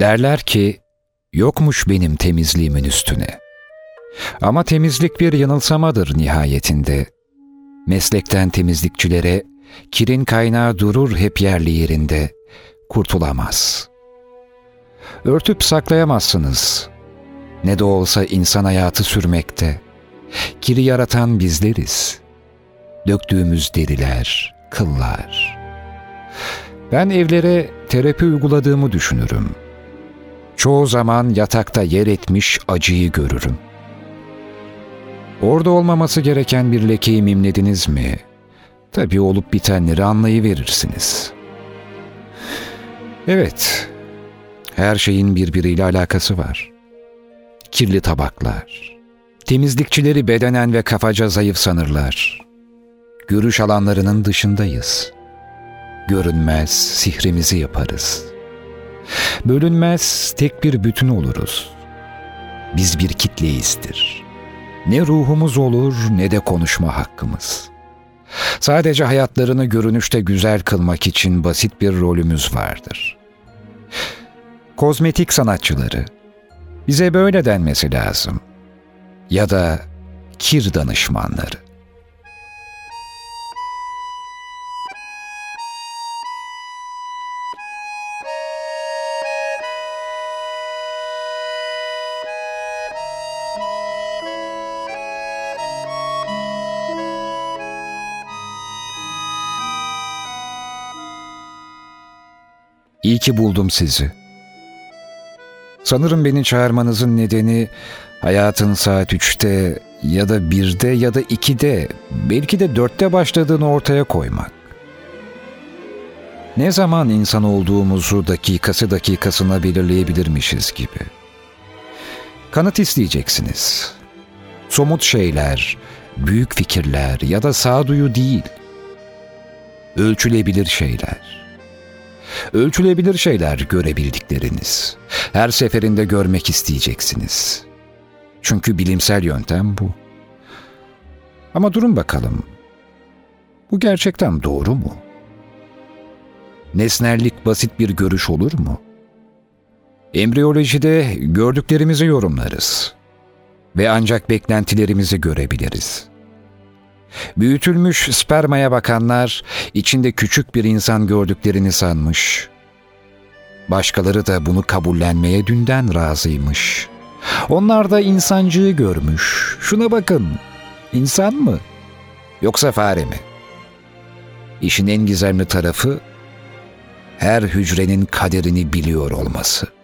Derler ki, yokmuş benim temizliğimin üstüne. Ama temizlik bir yanılsamadır nihayetinde. Meslekten temizlikçilere, kirin kaynağı durur hep yerli yerinde, kurtulamaz. Örtüp saklayamazsınız. Ne de olsa insan hayatı sürmekte. Kiri yaratan bizleriz. Döktüğümüz deriler, kıllar. Ben evlere terapi uyguladığımı düşünürüm. Çoğu zaman yatakta yer etmiş acıyı görürüm. Orada olmaması gereken bir lekeyi mimlediniz mi? Tabii olup bitenleri anlayıverirsiniz. Evet, her şeyin birbiriyle alakası var. Kirli tabaklar, temizlikçileri bedenen ve kafaca zayıf sanırlar. Görüş alanlarının dışındayız. Görünmez sihrimizi yaparız. Bölünmez tek bir bütün oluruz. Biz bir kitleyizdir.'' Ne ruhumuz olur ne de konuşma hakkımız. Sadece hayatlarını görünüşte güzel kılmak için basit bir rolümüz vardır. Kozmetik sanatçıları. Bize böyle denmesi lazım. Ya da kir danışmanları. İyi ki buldum sizi. Sanırım beni çağırmanızın nedeni hayatın saat üçte ya da birde ya da ikide belki de dörtte başladığını ortaya koymak. Ne zaman insan olduğumuzu dakikası dakikasına belirleyebilirmişiz gibi. Kanıt isteyeceksiniz. Somut şeyler, büyük fikirler ya da sağduyu değil. Ölçülebilir şeyler ölçülebilir şeyler görebildikleriniz. Her seferinde görmek isteyeceksiniz. Çünkü bilimsel yöntem bu. Ama durun bakalım. Bu gerçekten doğru mu? Nesnellik basit bir görüş olur mu? Embriyolojide gördüklerimizi yorumlarız ve ancak beklentilerimizi görebiliriz. Büyütülmüş spermaya bakanlar içinde küçük bir insan gördüklerini sanmış. Başkaları da bunu kabullenmeye dünden razıymış. Onlar da insancığı görmüş. Şuna bakın, insan mı? Yoksa fare mi? İşin en gizemli tarafı her hücrenin kaderini biliyor olması.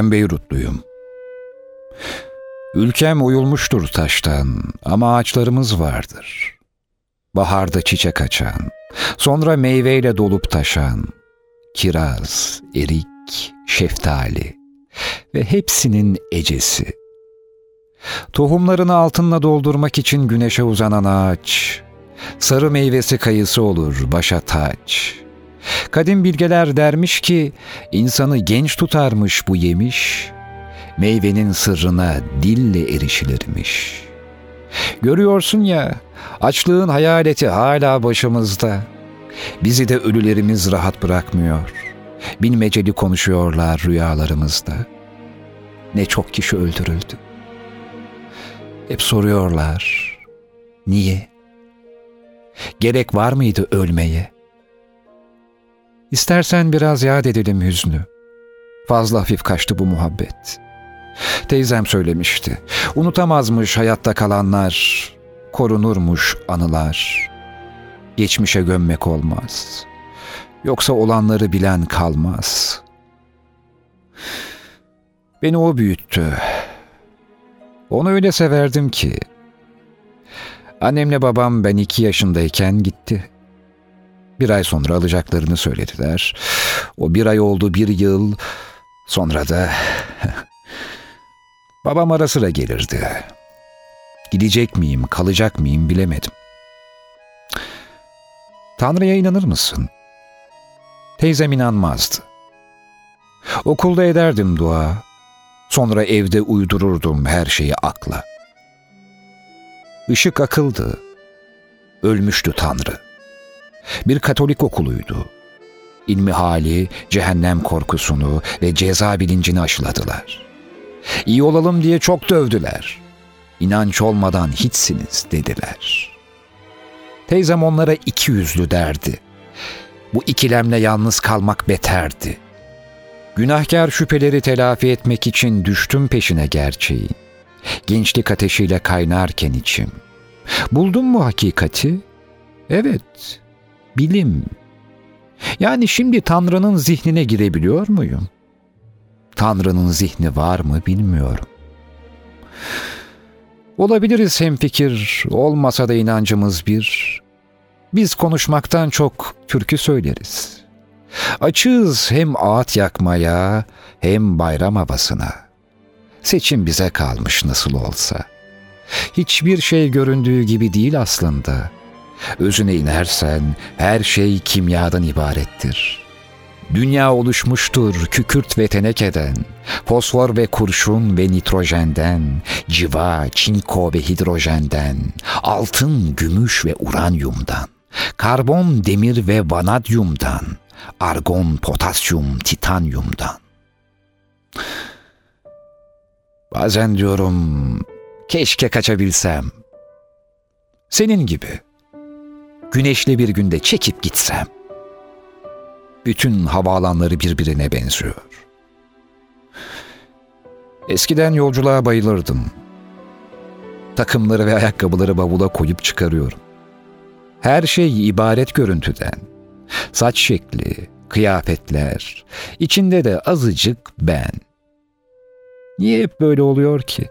Ben Beyrutluyum. Ülkem oyulmuştur taştan ama ağaçlarımız vardır. Baharda çiçek açan, sonra meyveyle dolup taşan, kiraz, erik, şeftali ve hepsinin ecesi. Tohumlarını altınla doldurmak için güneşe uzanan ağaç, sarı meyvesi kayısı olur başa taç.'' Kadim bilgeler dermiş ki insanı genç tutarmış bu yemiş, meyvenin sırrına dille erişilirmiş. Görüyorsun ya, açlığın hayaleti hala başımızda. Bizi de ölülerimiz rahat bırakmıyor. Bilmeceli konuşuyorlar rüyalarımızda. Ne çok kişi öldürüldü. Hep soruyorlar. Niye? Gerek var mıydı ölmeye?'' İstersen biraz yad edelim hüznü. Fazla hafif kaçtı bu muhabbet. Teyzem söylemişti. Unutamazmış hayatta kalanlar, korunurmuş anılar. Geçmişe gömmek olmaz. Yoksa olanları bilen kalmaz. Beni o büyüttü. Onu öyle severdim ki. Annemle babam ben iki yaşındayken gitti. Bir ay sonra alacaklarını söylediler. O bir ay oldu bir yıl. Sonra da Babam ara sıra gelirdi. Gidecek miyim, kalacak mıyım bilemedim. Tanrı'ya inanır mısın? Teyzem inanmazdı. Okulda ederdim dua. Sonra evde uydururdum her şeyi akla. Işık akıldı. Ölmüştü Tanrı. Bir Katolik okuluydu. İlmi hali, cehennem korkusunu ve ceza bilincini aşıladılar. İyi olalım diye çok dövdüler. İnanç olmadan hiçsiniz dediler. Teyzem onlara iki yüzlü derdi. Bu ikilemle yalnız kalmak beterdi. Günahkar şüpheleri telafi etmek için düştüm peşine gerçeğin. Gençlik ateşiyle kaynarken içim. Buldum mu hakikati? Evet, bilim. Yani şimdi Tanrı'nın zihnine girebiliyor muyum? Tanrı'nın zihni var mı bilmiyorum. Olabiliriz hemfikir, olmasa da inancımız bir. Biz konuşmaktan çok türkü söyleriz. Açığız hem ağıt yakmaya hem bayram havasına. Seçim bize kalmış nasıl olsa. Hiçbir şey göründüğü gibi değil aslında. Özüne inersen her şey kimyadan ibarettir. Dünya oluşmuştur kükürt ve tenekeden, fosfor ve kurşun ve nitrojenden, civa, çinko ve hidrojenden, altın, gümüş ve uranyumdan, karbon, demir ve vanadyumdan, argon, potasyum, titanyumdan. Bazen diyorum, keşke kaçabilsem. Senin gibi. Güneşli bir günde çekip gitsem. Bütün havaalanları birbirine benziyor. Eskiden yolculuğa bayılırdım. Takımları ve ayakkabıları bavula koyup çıkarıyorum. Her şey ibaret görüntüden. Saç şekli, kıyafetler, içinde de azıcık ben. Niye hep böyle oluyor ki?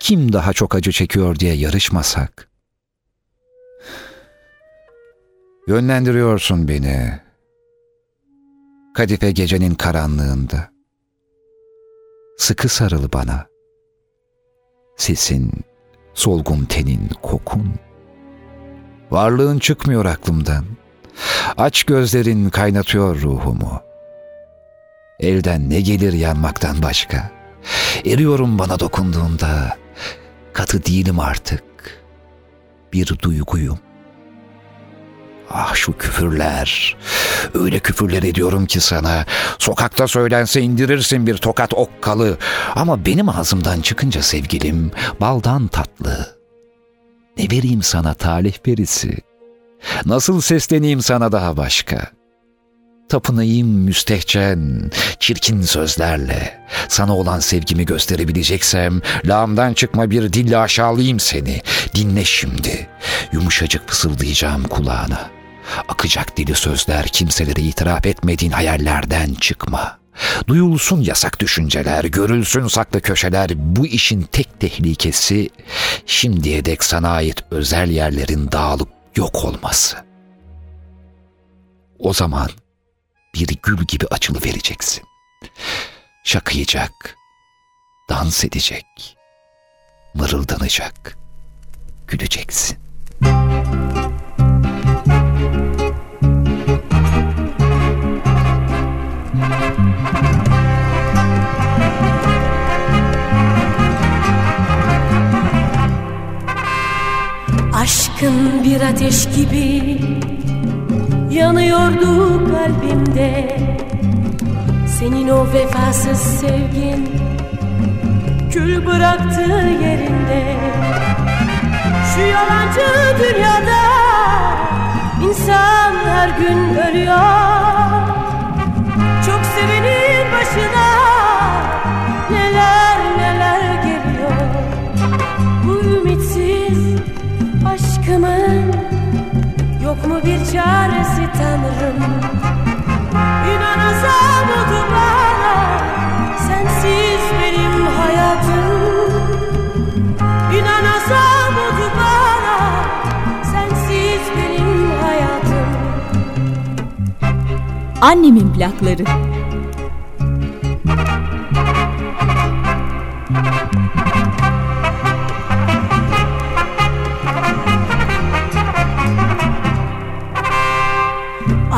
Kim daha çok acı çekiyor diye yarışmasak? Yönlendiriyorsun beni. Kadife gecenin karanlığında. Sıkı sarıl bana. Sesin, solgun tenin, kokun. Varlığın çıkmıyor aklımdan. Aç gözlerin kaynatıyor ruhumu. Elden ne gelir yanmaktan başka? Eriyorum bana dokunduğunda. Katı değilim artık. Bir duyguyum. Ah şu küfürler. Öyle küfürler ediyorum ki sana. Sokakta söylense indirirsin bir tokat okkalı. Ama benim ağzımdan çıkınca sevgilim baldan tatlı. Ne vereyim sana talih perisi? Nasıl sesleneyim sana daha başka? Tapınayım müstehcen, çirkin sözlerle. Sana olan sevgimi gösterebileceksem, lağımdan çıkma bir dille aşağılayayım seni. Dinle şimdi. Yumuşacık fısıldayacağım kulağına.'' Akacak dili sözler kimselere itiraf etmediğin hayallerden çıkma. Duyulsun yasak düşünceler, görülsün saklı köşeler. Bu işin tek tehlikesi şimdiye dek sana ait özel yerlerin dağılıp yok olması. O zaman bir gül gibi açılı vereceksin. Şakıyacak, dans edecek, mırıldanacak, güleceksin. Aşkın bir ateş gibi yanıyordu kalbimde. Senin o vefasız sevgin kül bıraktı yerinde. Şu yalancı dünyada insan her gün ölüyor. Çok sevenin başına aşkımın Yok mu bir çaresi Tanrım İnanasam oldu bana Sensiz benim hayatım. İnanasam oldu bana Sensiz benim hayatım. Annemin plakları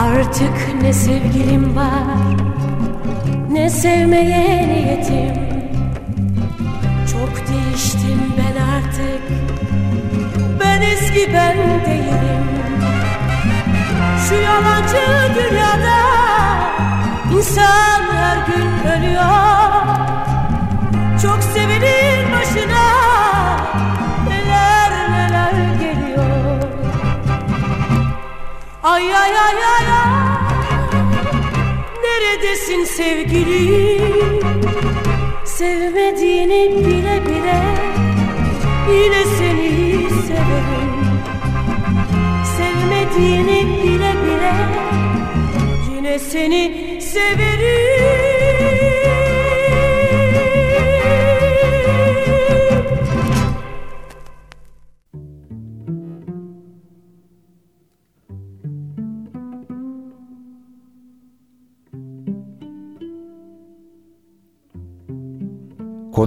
Artık ne sevgilim var Ne sevmeye niyetim. Çok değiştim ben artık Ben eski ben değilim. Şu yalancı dünyada insan her gün ölüyor. Çok sevenin başına Ay ay ay ay Neredesin sevgilim Sevmediğini bile bile Yine seni severim. Sevmediğini bile bile Yine seni severim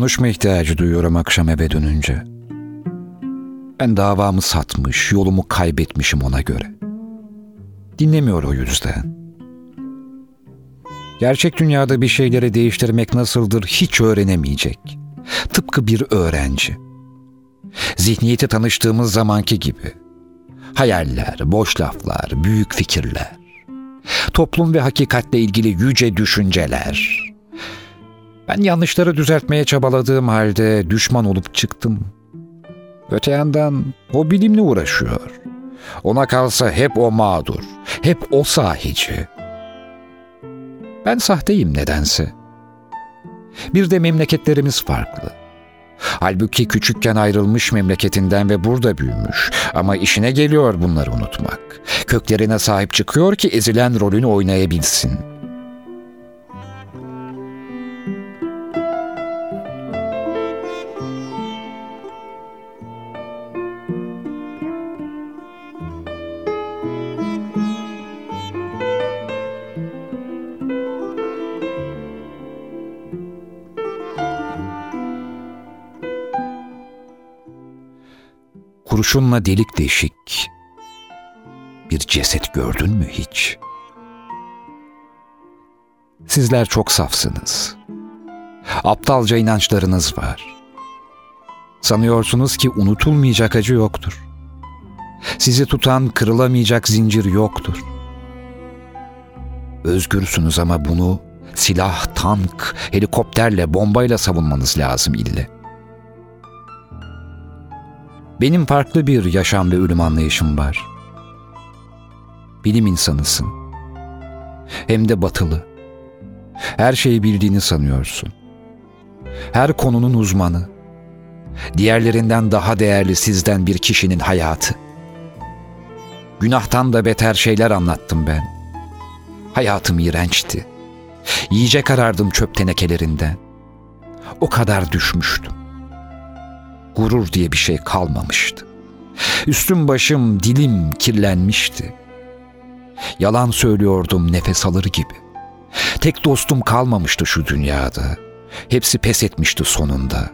Konuşma ihtiyacı duyuyorum akşam eve dönünce. Ben davamı satmış, yolumu kaybetmişim ona göre. Dinlemiyor o yüzden. Gerçek dünyada bir şeyleri değiştirmek nasıldır hiç öğrenemeyecek. Tıpkı bir öğrenci. Zihniyeti tanıştığımız zamanki gibi. Hayaller, boş laflar, büyük fikirler. Toplum ve hakikatle ilgili yüce düşünceler. Ben yanlışları düzeltmeye çabaladığım halde düşman olup çıktım. Öte yandan o bilimle uğraşıyor. Ona kalsa hep o mağdur, hep o sahici. Ben sahteyim nedense. Bir de memleketlerimiz farklı. Halbuki küçükken ayrılmış memleketinden ve burada büyümüş. Ama işine geliyor bunları unutmak. Köklerine sahip çıkıyor ki ezilen rolünü oynayabilsin. Kurşunla delik deşik bir ceset gördün mü hiç? Sizler çok safsınız. Aptalca inançlarınız var. Sanıyorsunuz ki unutulmayacak acı yoktur. Sizi tutan kırılamayacak zincir yoktur. Özgürsünüz ama bunu silah, tank, helikopterle, bombayla savunmanız lazım ille. Benim farklı bir yaşam ve ölüm anlayışım var. Bilim insanısın. Hem de batılı. Her şeyi bildiğini sanıyorsun. Her konunun uzmanı. Diğerlerinden daha değerli sizden bir kişinin hayatı. Günahtan da beter şeyler anlattım ben. Hayatım iğrençti. Yiyecek arardım çöp tenekelerinden. O kadar düşmüştüm gurur diye bir şey kalmamıştı. Üstüm başım, dilim kirlenmişti. Yalan söylüyordum nefes alır gibi. Tek dostum kalmamıştı şu dünyada. Hepsi pes etmişti sonunda.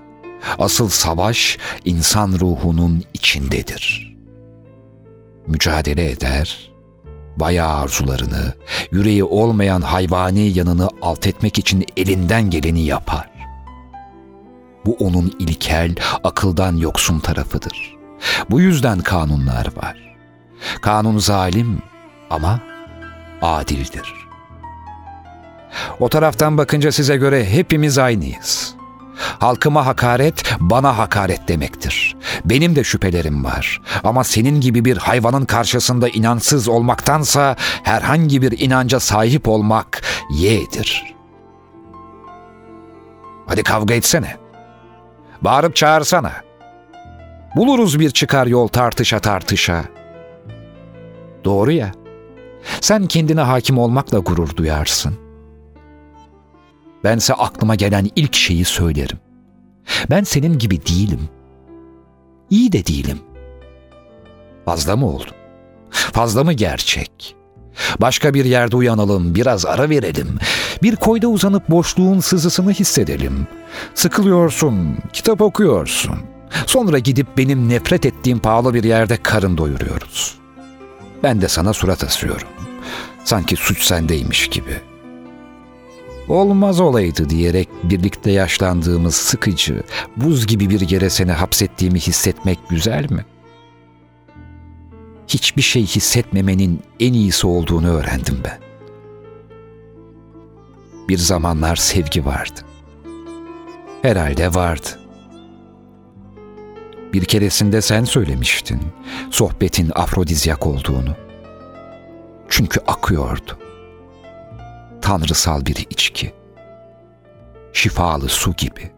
Asıl savaş insan ruhunun içindedir. Mücadele eder, bayağı arzularını, yüreği olmayan hayvani yanını alt etmek için elinden geleni yapar. Bu onun ilkel, akıldan yoksun tarafıdır. Bu yüzden kanunlar var. Kanun zalim ama adildir. O taraftan bakınca size göre hepimiz aynıyız. Halkıma hakaret, bana hakaret demektir. Benim de şüphelerim var. Ama senin gibi bir hayvanın karşısında inansız olmaktansa herhangi bir inanca sahip olmak yeğdir. Hadi kavga etsene. Bağırıp çağırsana. Buluruz bir çıkar yol tartışa tartışa. Doğru ya. Sen kendine hakim olmakla gurur duyarsın. Bense aklıma gelen ilk şeyi söylerim. Ben senin gibi değilim. İyi de değilim. Fazla mı oldum? Fazla mı gerçek? Başka bir yerde uyanalım, biraz ara verelim. Bir koyda uzanıp boşluğun sızısını hissedelim. Sıkılıyorsun, kitap okuyorsun. Sonra gidip benim nefret ettiğim pahalı bir yerde karın doyuruyoruz. Ben de sana surat asıyorum. Sanki suç sendeymiş gibi. Olmaz olaydı diyerek birlikte yaşlandığımız sıkıcı, buz gibi bir yere seni hapsettiğimi hissetmek güzel mi? Hiçbir şey hissetmemenin en iyisi olduğunu öğrendim ben. Bir zamanlar sevgi vardı. Herhalde vardı. Bir keresinde sen söylemiştin sohbetin afrodizyak olduğunu. Çünkü akıyordu. Tanrısal bir içki. Şifalı su gibi.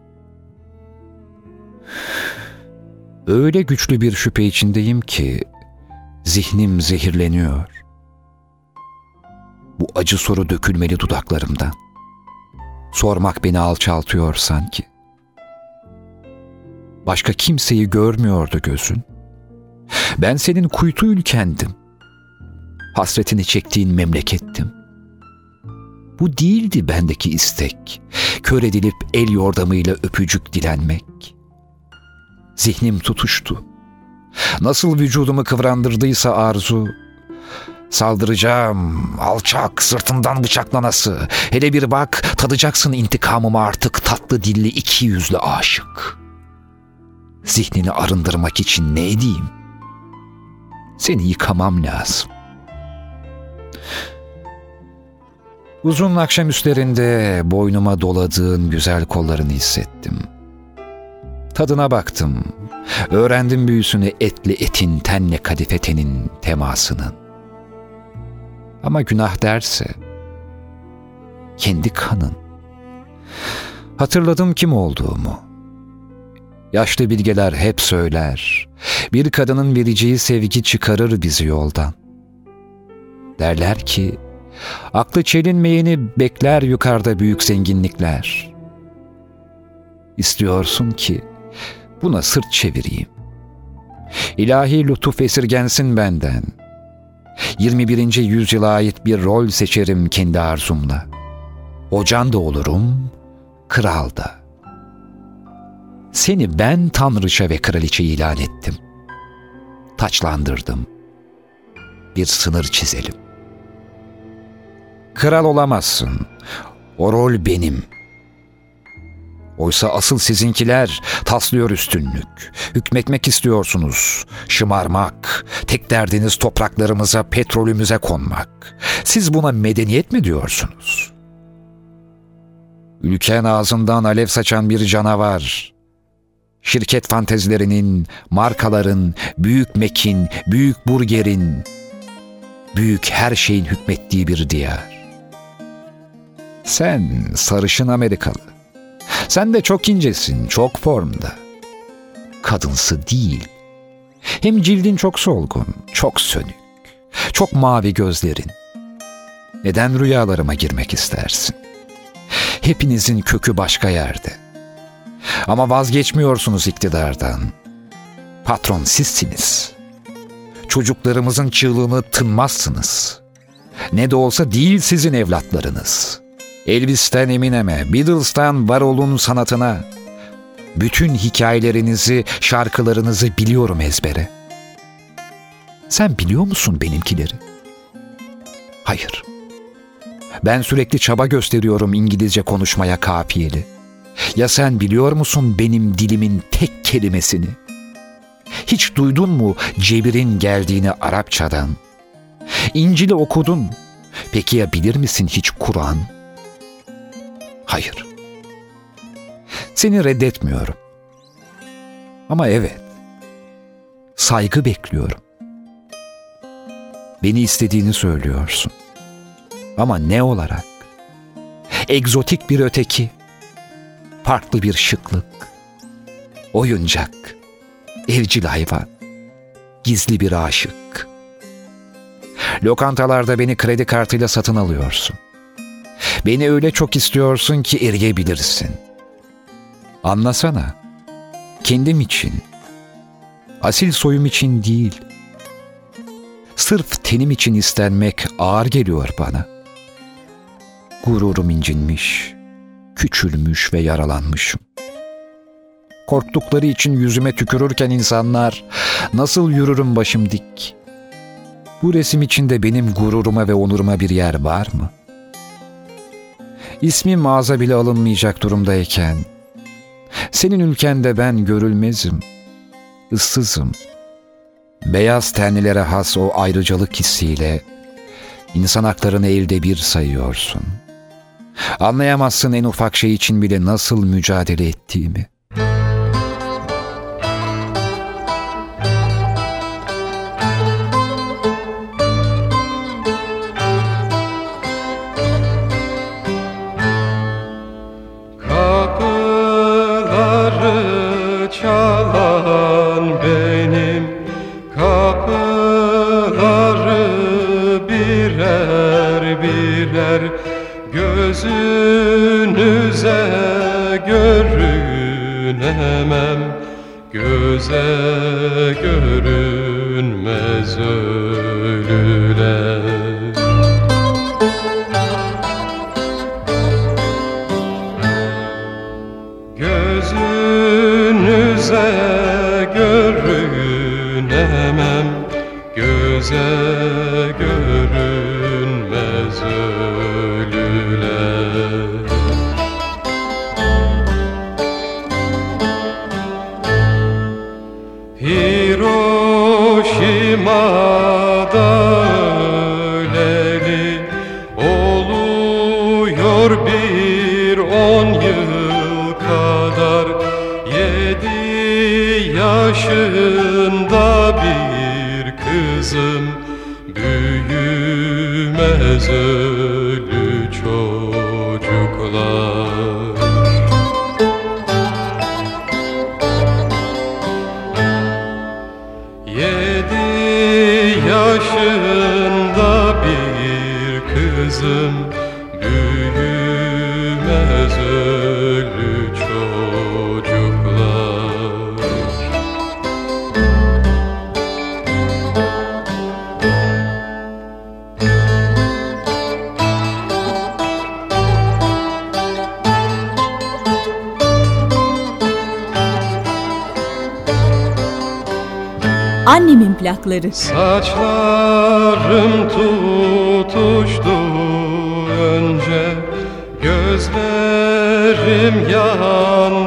Öyle güçlü bir şüphe içindeyim ki zihnim zehirleniyor. Bu acı soru dökülmeli dudaklarımdan. Sormak beni alçaltıyor sanki. Başka kimseyi görmüyordu gözün. Ben senin kuytu ülkendim. Hasretini çektiğin memlekettim. Bu değildi bendeki istek. Kör edilip el yordamıyla öpücük dilenmek. Zihnim tutuştu. Nasıl vücudumu kıvrandırdıysa arzu, Saldıracağım, alçak, sırtından bıçaklanası. Hele bir bak, tadacaksın intikamımı artık tatlı dilli iki yüzlü aşık. Zihnini arındırmak için ne edeyim? Seni yıkamam lazım. Uzun akşamüstlerinde boynuma doladığın güzel kollarını hissettim. Tadına baktım. Öğrendim büyüsünü etli etin, tenle kadife tenin temasının. Ama günah derse kendi kanın. Hatırladım kim olduğumu. Yaşlı bilgeler hep söyler. Bir kadının vereceği sevgi çıkarır bizi yoldan. Derler ki, aklı çelinmeyeni bekler yukarıda büyük zenginlikler. İstiyorsun ki buna sırt çevireyim. İlahi lütuf esirgensin benden.'' 21. yüzyıla ait bir rol seçerim kendi arzumla. Hocan da olurum, kral da. Seni ben tanrıça ve kraliçe ilan ettim. Taçlandırdım. Bir sınır çizelim. Kral olamazsın. O rol benim. Oysa asıl sizinkiler taslıyor üstünlük. Hükmetmek istiyorsunuz. Şımarmak. Tek derdiniz topraklarımıza, petrolümüze konmak. Siz buna medeniyet mi diyorsunuz? Ülken ağzından alev saçan bir canavar. Şirket fantezilerinin, markaların, büyük mekin, büyük burgerin, büyük her şeyin hükmettiği bir diyar. Sen sarışın Amerikalı sen de çok incesin, çok formda. Kadınsı değil. Hem cildin çok solgun, çok sönük. Çok mavi gözlerin. Neden rüyalarıma girmek istersin? Hepinizin kökü başka yerde. Ama vazgeçmiyorsunuz iktidardan. Patron sizsiniz. Çocuklarımızın çığlığını tınmazsınız. Ne de olsa değil sizin evlatlarınız.'' Elvis'ten Eminem'e, Beatles'tan Varol'un sanatına, bütün hikayelerinizi, şarkılarınızı biliyorum ezbere. Sen biliyor musun benimkileri? Hayır. Ben sürekli çaba gösteriyorum İngilizce konuşmaya kafiyeli. Ya sen biliyor musun benim dilimin tek kelimesini? Hiç duydun mu Cebir'in geldiğini Arapçadan? İncil'i okudun. Peki ya bilir misin hiç Kur'an? Hayır. Seni reddetmiyorum. Ama evet. Saygı bekliyorum. Beni istediğini söylüyorsun. Ama ne olarak? Egzotik bir öteki. Farklı bir şıklık. Oyuncak. Evcil hayvan. Gizli bir aşık. Lokantalarda beni kredi kartıyla satın alıyorsun. Beni öyle çok istiyorsun ki eriyebilirsin. Anlasana. Kendim için. Asil soyum için değil. Sırf tenim için istenmek ağır geliyor bana. Gururum incinmiş, küçülmüş ve yaralanmışım. Korktukları için yüzüme tükürürken insanlar nasıl yürürüm başım dik. Bu resim içinde benim gururuma ve onuruma bir yer var mı? İsmim mağaza bile alınmayacak durumdayken, senin ülkende ben görülmezim, ıssızım. Beyaz tenlilere has o ayrıcalık hissiyle insan haklarını elde bir sayıyorsun. Anlayamazsın en ufak şey için bile nasıl mücadele ettiğimi. Büyümez ölü çocuklar. Yedi yaşında bir kızım Plakları. Saçlarım tutuştu önce Gözlerim yandı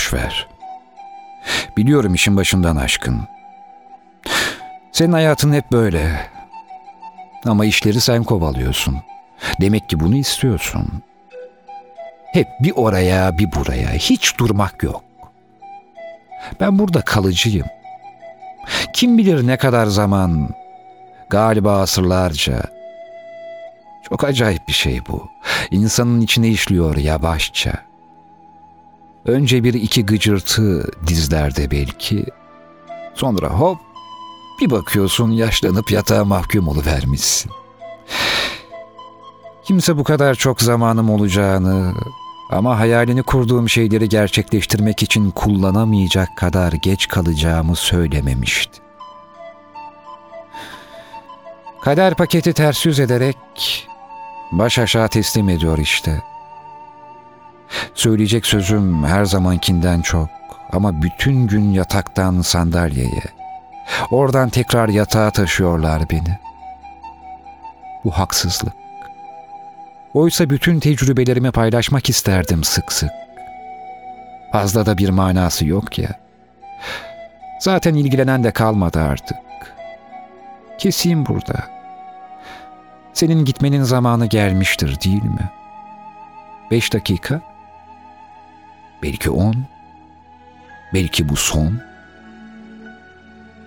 boş ver. Biliyorum işin başından aşkın. Senin hayatın hep böyle. Ama işleri sen kovalıyorsun. Demek ki bunu istiyorsun. Hep bir oraya bir buraya hiç durmak yok. Ben burada kalıcıyım. Kim bilir ne kadar zaman, galiba asırlarca. Çok acayip bir şey bu. İnsanın içine işliyor yavaşça. Önce bir iki gıcırtı dizlerde belki. Sonra hop bir bakıyorsun yaşlanıp yatağa mahkum oluvermişsin. Kimse bu kadar çok zamanım olacağını ama hayalini kurduğum şeyleri gerçekleştirmek için kullanamayacak kadar geç kalacağımı söylememişti. Kader paketi ters yüz ederek baş aşağı teslim ediyor işte. Söyleyecek sözüm her zamankinden çok ama bütün gün yataktan sandalyeye, oradan tekrar yatağa taşıyorlar beni. Bu haksızlık. Oysa bütün tecrübelerimi paylaşmak isterdim sık sık. Fazla da bir manası yok ya. Zaten ilgilenen de kalmadı artık. Keseyim burada. Senin gitmenin zamanı gelmiştir değil mi? Beş dakika? Belki on? Belki bu son?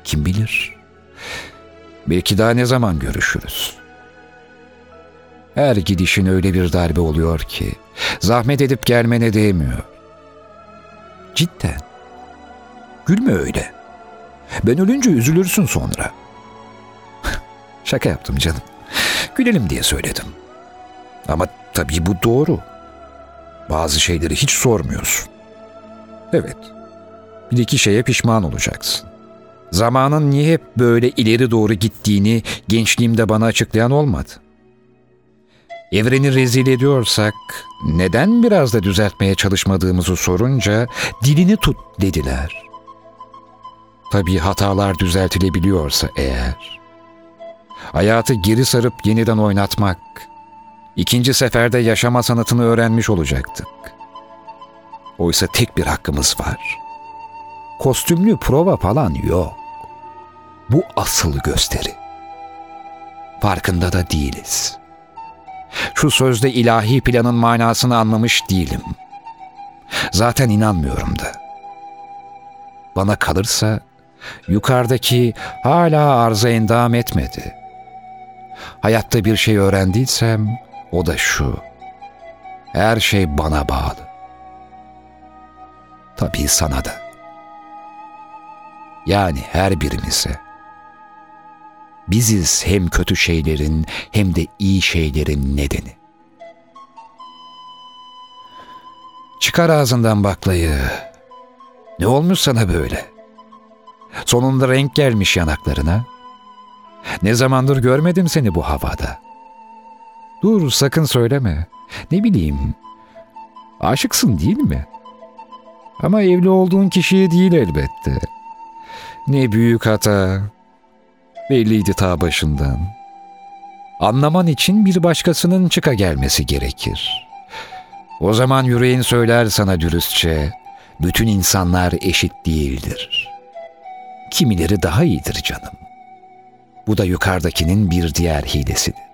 Kim bilir? Belki daha ne zaman görüşürüz? Her gidişin öyle bir darbe oluyor ki zahmet edip gelmene değmiyor. Cidden. Gülme öyle. Ben ölünce üzülürsün sonra. Şaka yaptım canım. Gülelim diye söyledim. Ama tabii bu doğru. Bazı şeyleri hiç sormuyorsun. Evet. Bir iki şeye pişman olacaksın. Zamanın niye hep böyle ileri doğru gittiğini gençliğimde bana açıklayan olmadı. Evreni rezil ediyorsak neden biraz da düzeltmeye çalışmadığımızı sorunca dilini tut dediler. Tabii hatalar düzeltilebiliyorsa eğer. Hayatı geri sarıp yeniden oynatmak, ikinci seferde yaşama sanatını öğrenmiş olacaktık. Oysa tek bir hakkımız var. Kostümlü prova falan yok. Bu asıl gösteri. Farkında da değiliz. Şu sözde ilahi planın manasını anlamış değilim. Zaten inanmıyorum da. Bana kalırsa yukarıdaki hala arıza endam etmedi. Hayatta bir şey öğrendiysem o da şu. Her şey bana bağlı. Tabii sana da. Yani her birimize. Biziz hem kötü şeylerin hem de iyi şeylerin nedeni. Çıkar ağzından baklayı. Ne olmuş sana böyle? Sonunda renk gelmiş yanaklarına. Ne zamandır görmedim seni bu havada. Dur sakın söyleme. Ne bileyim. Aşıksın değil mi? Ama evli olduğun kişiye değil elbette. Ne büyük hata. Belliydi ta başından. Anlaman için bir başkasının çıka gelmesi gerekir. O zaman yüreğin söyler sana dürüstçe, bütün insanlar eşit değildir. Kimileri daha iyidir canım. Bu da yukarıdakinin bir diğer hilesidir.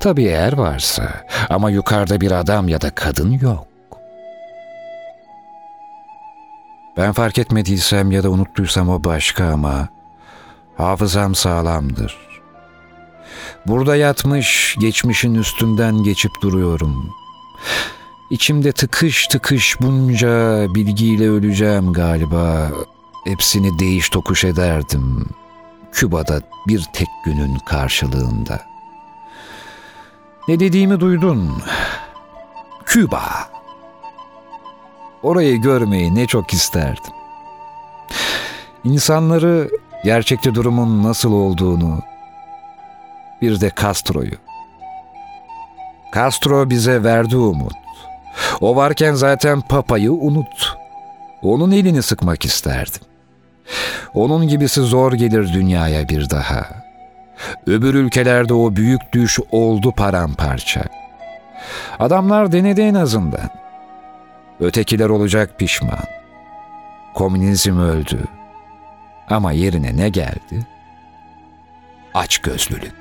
Tabii eğer varsa ama yukarıda bir adam ya da kadın yok. Ben fark etmediysem ya da unuttuysam o başka ama hafızam sağlamdır. Burada yatmış, geçmişin üstünden geçip duruyorum. İçimde tıkış tıkış bunca bilgiyle öleceğim galiba. Hepsini değiş tokuş ederdim. Küba'da bir tek günün karşılığında. Ne dediğimi duydun. Küba. Orayı görmeyi ne çok isterdim. İnsanları gerçekte durumun nasıl olduğunu, bir de Castro'yu. Castro bize verdi umut. O varken zaten papayı unut. Onun elini sıkmak isterdim. Onun gibisi zor gelir dünyaya bir daha. Öbür ülkelerde o büyük düş oldu paramparça. Adamlar denedi en azından. Ötekiler olacak pişman. Komünizm öldü. Ama yerine ne geldi? Açgözlülük.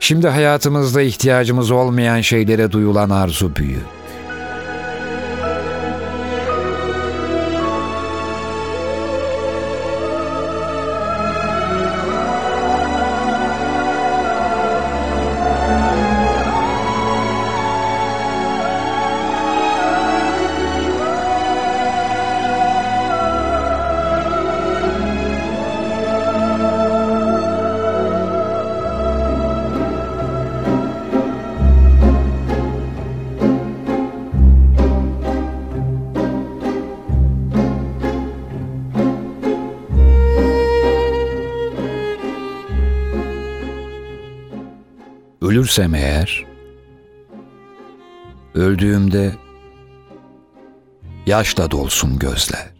Şimdi hayatımızda ihtiyacımız olmayan şeylere duyulan arzu büyük. Ölürsem eğer, öldüğümde yaşla dolsun gözler.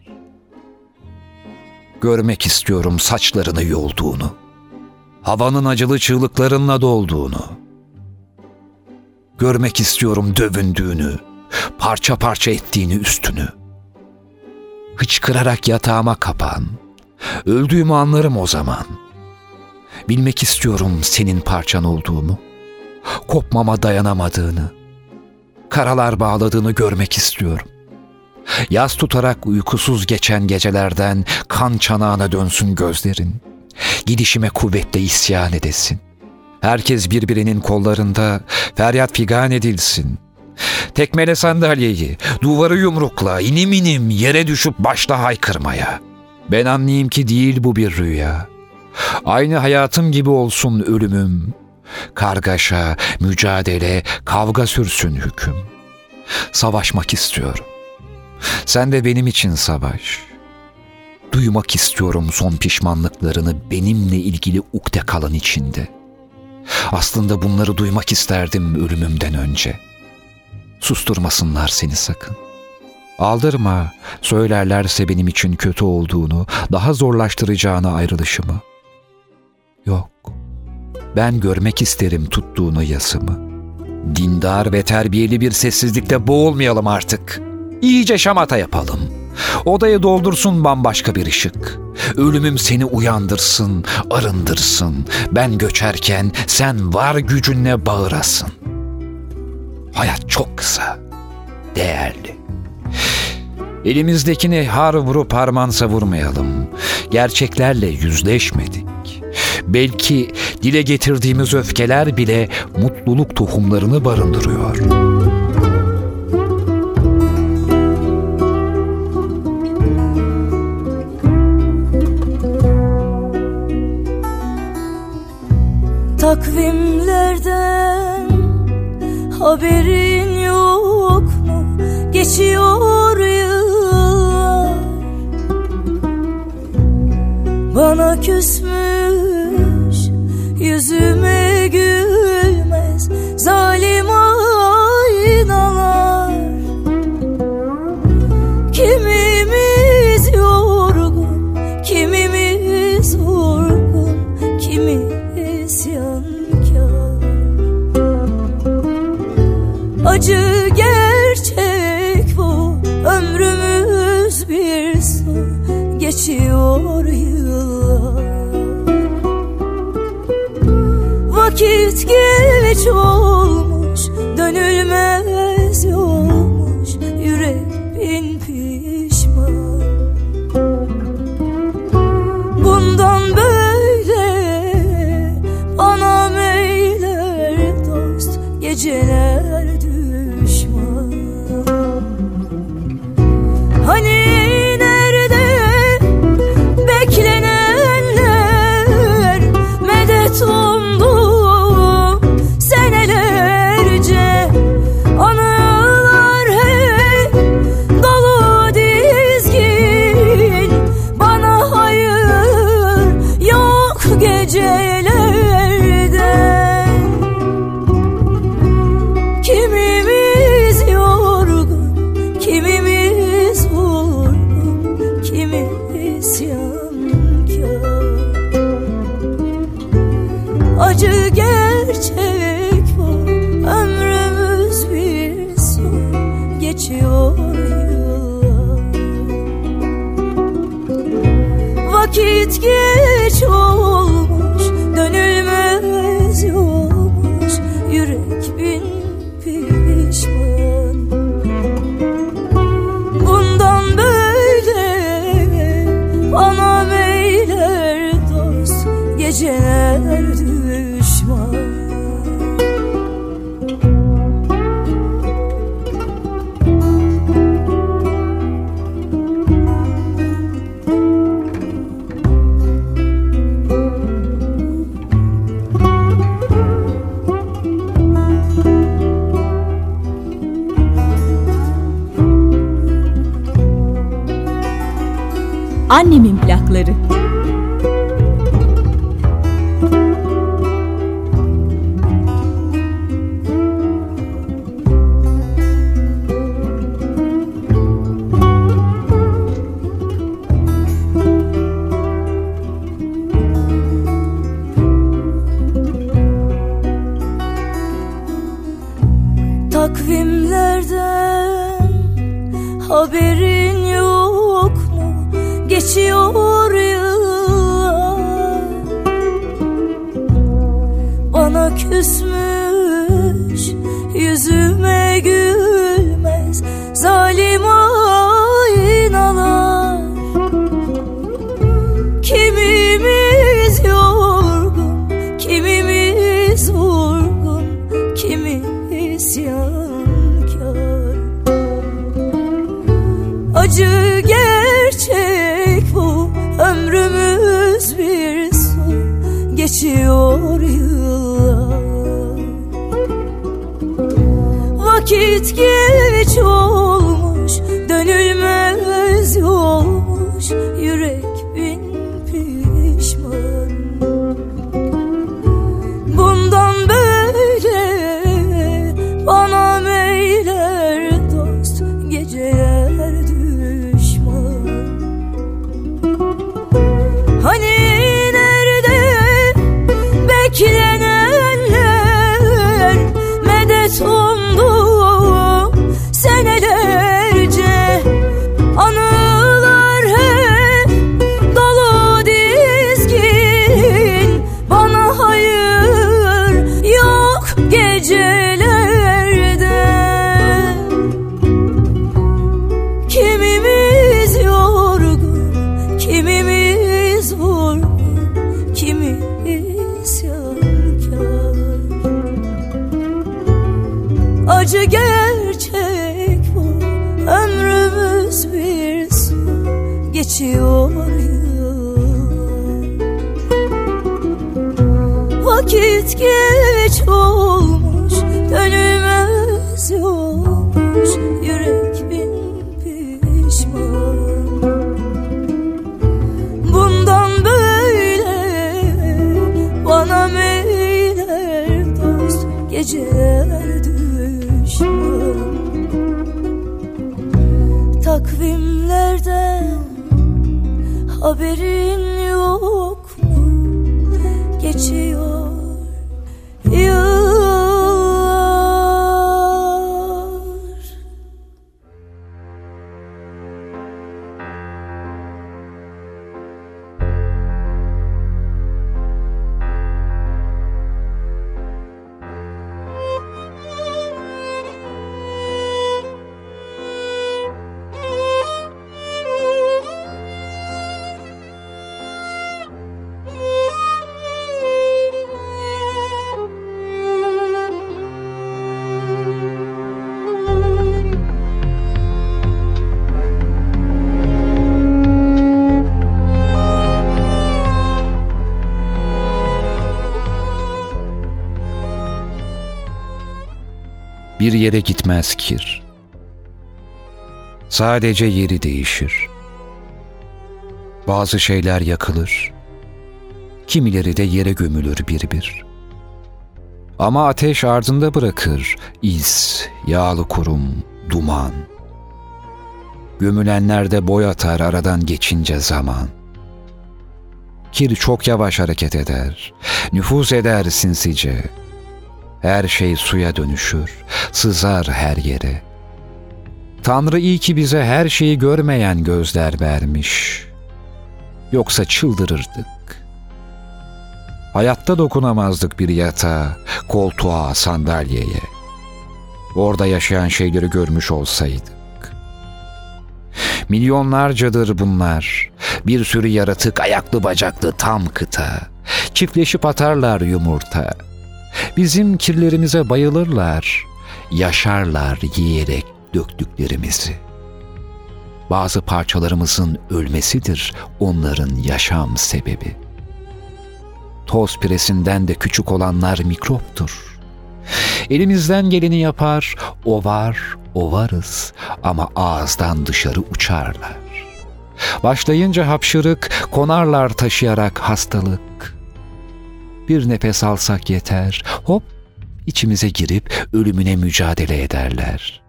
Görmek istiyorum saçlarını yolduğunu, havanın acılı çığlıklarınla dolduğunu. Görmek istiyorum dövündüğünü, parça parça ettiğini üstünü. Hıçkırarak yatağıma kapan, öldüğümü anlarım o zaman. Bilmek istiyorum senin parçan olduğumu.'' Kopmama dayanamadığını, karalar bağladığını görmek istiyorum. Yaz tutarak uykusuz geçen gecelerden kan çanağına dönsün gözlerin. Gidişime kuvvetle isyan edesin. Herkes birbirinin kollarında feryat figan edilsin. Tekmele sandalyeyi, duvarı yumrukla, inim inim yere düşüp başla haykırmaya. Ben anlayayım ki değil bu bir rüya. Aynı hayatım gibi olsun ölümüm. Kargaşa, mücadele, kavga sürsün hüküm. Savaşmak istiyorum. Sen de benim için savaş. Duymak istiyorum son pişmanlıklarını benimle ilgili ukde kalan içinde. Aslında bunları duymak isterdim ölümümden önce. Susturmasınlar seni sakın. Aldırma, söylerlerse benim için kötü olduğunu, daha zorlaştıracağını ayrılışımı. Yok.'' Ben görmek isterim tuttuğunu yasımı. Dindar ve terbiyeli bir sessizlikte boğulmayalım artık. İyice şamata yapalım. Odayı doldursun bambaşka bir ışık. Ölümüm seni uyandırsın, arındırsın. Ben göçerken sen var gücünle bağırasın. Hayat çok kısa, değerli. Elimizdekini har vurup harman savurmayalım. Gerçeklerle yüzleşmedik. Belki dile getirdiğimiz öfkeler bile mutluluk tohumlarını barındırıyor. Takvimlerden haberin yok mu? Geçiyor yıllar Bana küsmüş Yüzüme gülmez zalim aynalar. Kimimiz yorgun, kimimiz vurgun Kimi isyankar Acı gerçek bu ömrümüz bir su Geçiyor yıllar geç geçiyor Vakit geç oldu. haberin hiçbir yere gitmez kir. Sadece yeri değişir. Bazı şeyler yakılır. Kimileri de yere gömülür bir bir. Ama ateş ardında bırakır iz, yağlı kurum, duman. Gömülenler de boy atar aradan geçince zaman. Kir çok yavaş hareket eder, nüfuz eder sinsice.'' Her şey suya dönüşür, sızar her yere. Tanrı iyi ki bize her şeyi görmeyen gözler vermiş. Yoksa çıldırırdık. Hayatta dokunamazdık bir yatağa, koltuğa, sandalyeye. Orada yaşayan şeyleri görmüş olsaydık. Milyonlarcadır bunlar. Bir sürü yaratık ayaklı bacaklı tam kıta. Çiftleşip atarlar yumurta.'' Bizim kirlerimize bayılırlar. Yaşarlar yiyerek döktüklerimizi. Bazı parçalarımızın ölmesidir onların yaşam sebebi. Toz piresinden de küçük olanlar mikroptur. Elimizden geleni yapar, o var, o varız ama ağızdan dışarı uçarlar. Başlayınca hapşırık, konarlar taşıyarak hastalık. Bir nefes alsak yeter, hop içimize girip ölümüne mücadele ederler.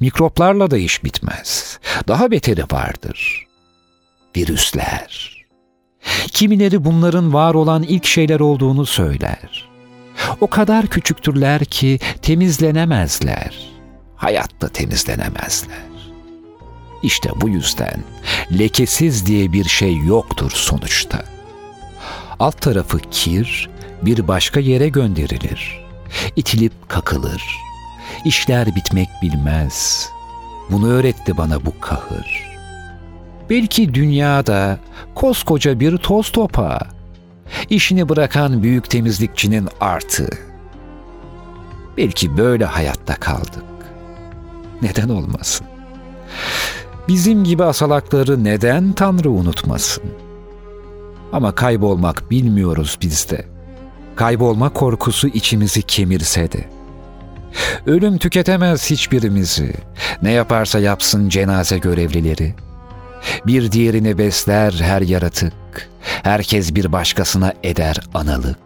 Mikroplarla da iş bitmez. Daha beteri vardır. Virüsler. Kimileri bunların var olan ilk şeyler olduğunu söyler. O kadar küçüktürler ki temizlenemezler. Hayatta temizlenemezler. İşte bu yüzden lekesiz diye bir şey yoktur sonuçta. Alt tarafı kir bir başka yere gönderilir. İtilip kakılır. İşler bitmek bilmez. Bunu öğretti bana bu kahır. Belki dünyada koskoca bir toz topağı, işini bırakan büyük temizlikçinin artı. Belki böyle hayatta kaldık. Neden olmasın? Bizim gibi asalakları neden Tanrı unutmasın? Ama kaybolmak bilmiyoruz biz de. Kaybolma korkusu içimizi kemirse de. Ölüm tüketemez hiçbirimizi. Ne yaparsa yapsın cenaze görevlileri. Bir diğerini besler her yaratık. Herkes bir başkasına eder analık.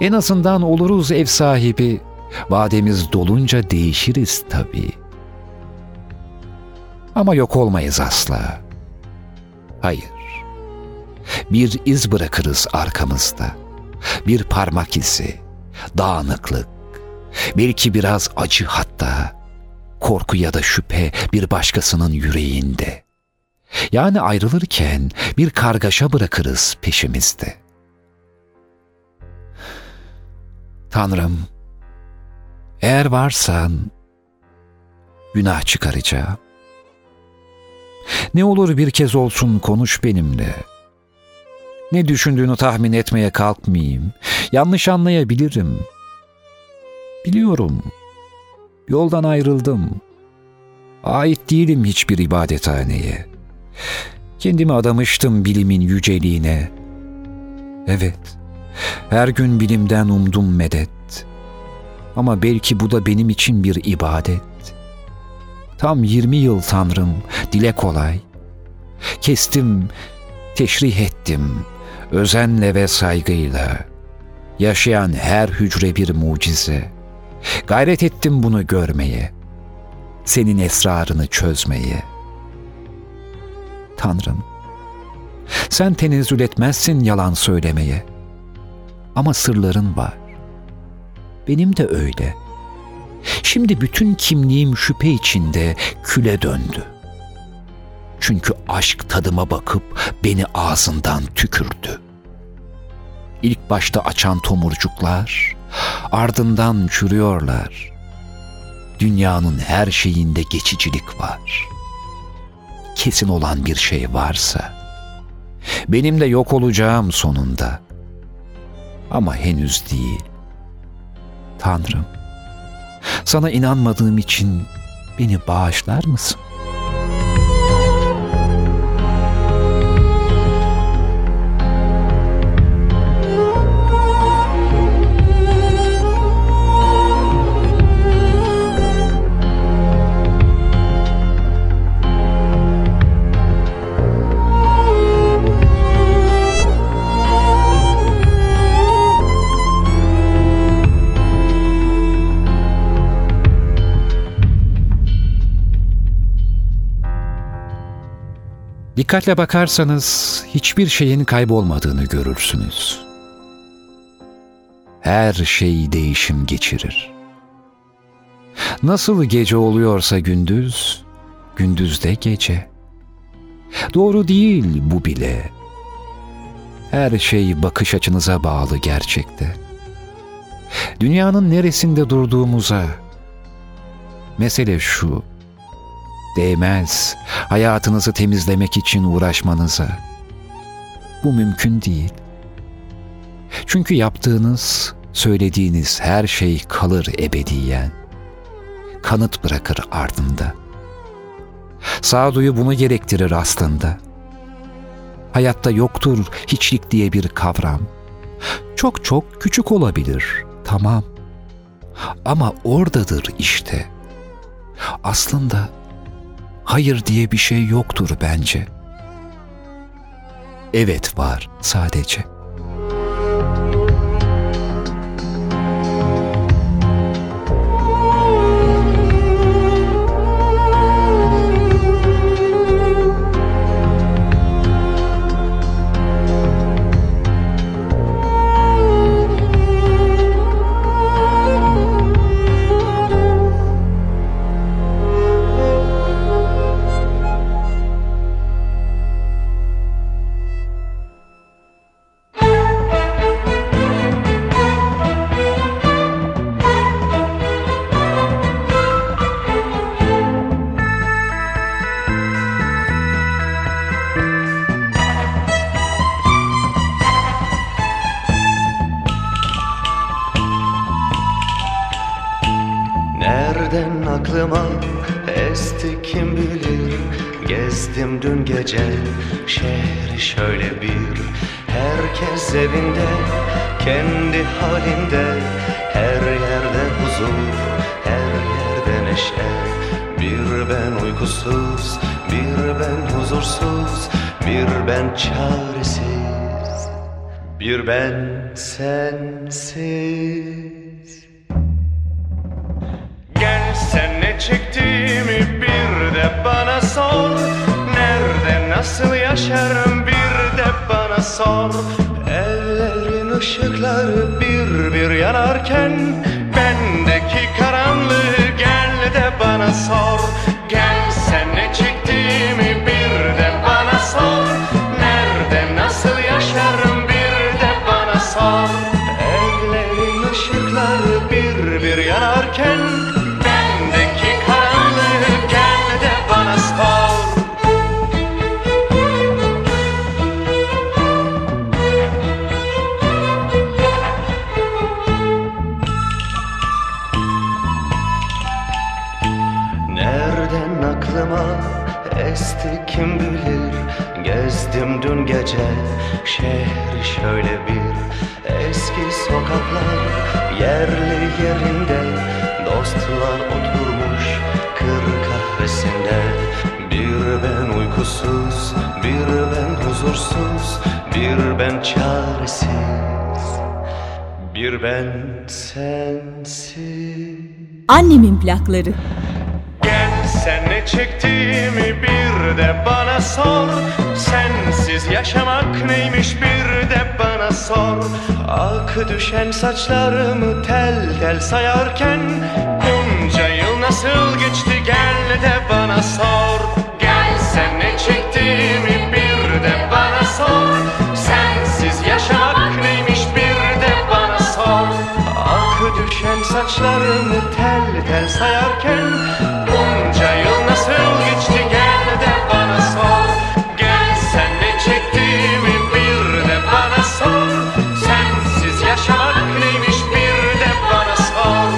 En azından oluruz ev sahibi. Vademiz dolunca değişiriz tabii. Ama yok olmayız asla. Hayır. Bir iz bırakırız arkamızda. Bir parmak izi, dağınıklık, belki biraz acı hatta, korku ya da şüphe bir başkasının yüreğinde. Yani ayrılırken bir kargaşa bırakırız peşimizde. Tanrım, eğer varsan günah çıkaracağım. Ne olur bir kez olsun konuş benimle. Ne düşündüğünü tahmin etmeye kalkmayayım. Yanlış anlayabilirim. Biliyorum. Yoldan ayrıldım. Ait değilim hiçbir ibadethaneye. Kendimi adamıştım bilimin yüceliğine. Evet, her gün bilimden umdum medet. Ama belki bu da benim için bir ibadet. Tam 20 yıl Tanrım, dile kolay. Kestim, teşrih ettim, özenle ve saygıyla. Yaşayan her hücre bir mucize. Gayret ettim bunu görmeye. Senin esrarını çözmeye. Tanrım, sen tenezzül etmezsin yalan söylemeye. Ama sırların var. Benim de öyle.'' Şimdi bütün kimliğim şüphe içinde küle döndü. Çünkü aşk tadıma bakıp beni ağzından tükürdü. İlk başta açan tomurcuklar, ardından çürüyorlar. Dünyanın her şeyinde geçicilik var. Kesin olan bir şey varsa, benim de yok olacağım sonunda. Ama henüz değil. Tanrım, sana inanmadığım için beni bağışlar mısın? Dikkatle bakarsanız hiçbir şeyin kaybolmadığını görürsünüz. Her şey değişim geçirir. Nasıl gece oluyorsa gündüz, gündüz de gece. Doğru değil bu bile. Her şey bakış açınıza bağlı gerçekte. Dünyanın neresinde durduğumuza. Mesele şu. Değmez hayatınızı temizlemek için uğraşmanıza. Bu mümkün değil. Çünkü yaptığınız, söylediğiniz her şey kalır ebediyen. Kanıt bırakır ardında. Sağduyu bunu gerektirir aslında. Hayatta yoktur hiçlik diye bir kavram. Çok çok küçük olabilir, tamam. Ama oradadır işte. Aslında hayır diye bir şey yoktur bence. Evet var sadece.'' Annemin plakları sen ne çektiğimi bir de bana sor. Sensiz yaşamak neymiş bir de bana sor. Ak düşen saçlarımı tel tel sayarken Bunca yıl nasıl geçti? Gel de düşen saçlarımı tel tel sayarken Bunca yıl nasıl geçti gel de bana sor. Gel sen ne çektiğimi bir de bana sor. Sensiz yaşamak neymiş bir de bana sor.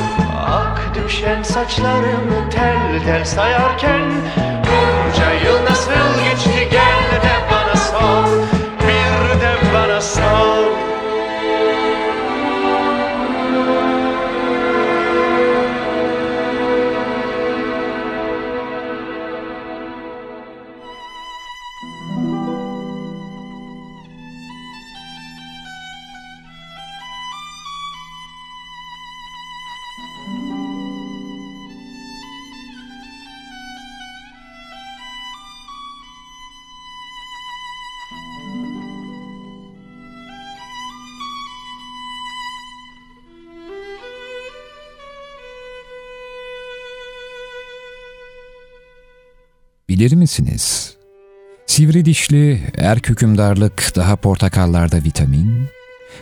Ak düşen saçlarımı tel tel sayarken Bilir misiniz? Sivri dişli, erk hükümdarlık daha portakallarda vitamin,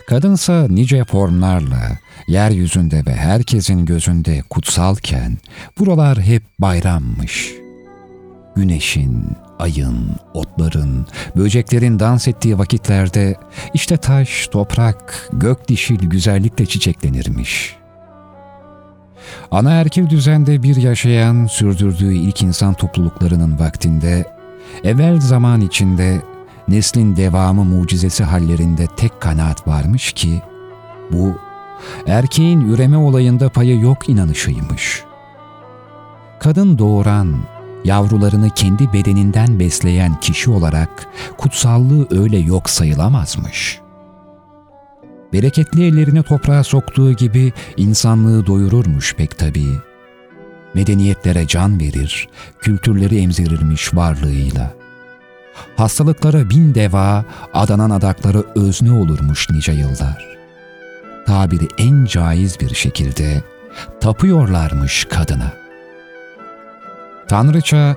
kadınsa nice formlarla, yeryüzünde ve herkesin gözünde kutsalken buralar hep bayrammış. Güneşin, ayın, otların, böceklerin dans ettiği vakitlerde işte taş, toprak, gök dişil güzellikle çiçeklenirmiş. Ana erkil düzende bir yaşayan, sürdürdüğü ilk insan topluluklarının vaktinde, evvel zaman içinde neslin devamı mucizesi hallerinde tek kanaat varmış ki, bu erkeğin üreme olayında payı yok inanışıymış. Kadın doğuran, yavrularını kendi bedeninden besleyen kişi olarak kutsallığı öyle yok sayılamazmış. Bereketli ellerini toprağa soktuğu gibi insanlığı doyururmuş pek tabii. Medeniyetlere can verir, kültürleri emzirirmiş varlığıyla. Hastalıklara bin deva, adanan adakları özne olurmuş nice yıllar. Tabiri en caiz bir şekilde tapıyorlarmış kadına. Tanrıça,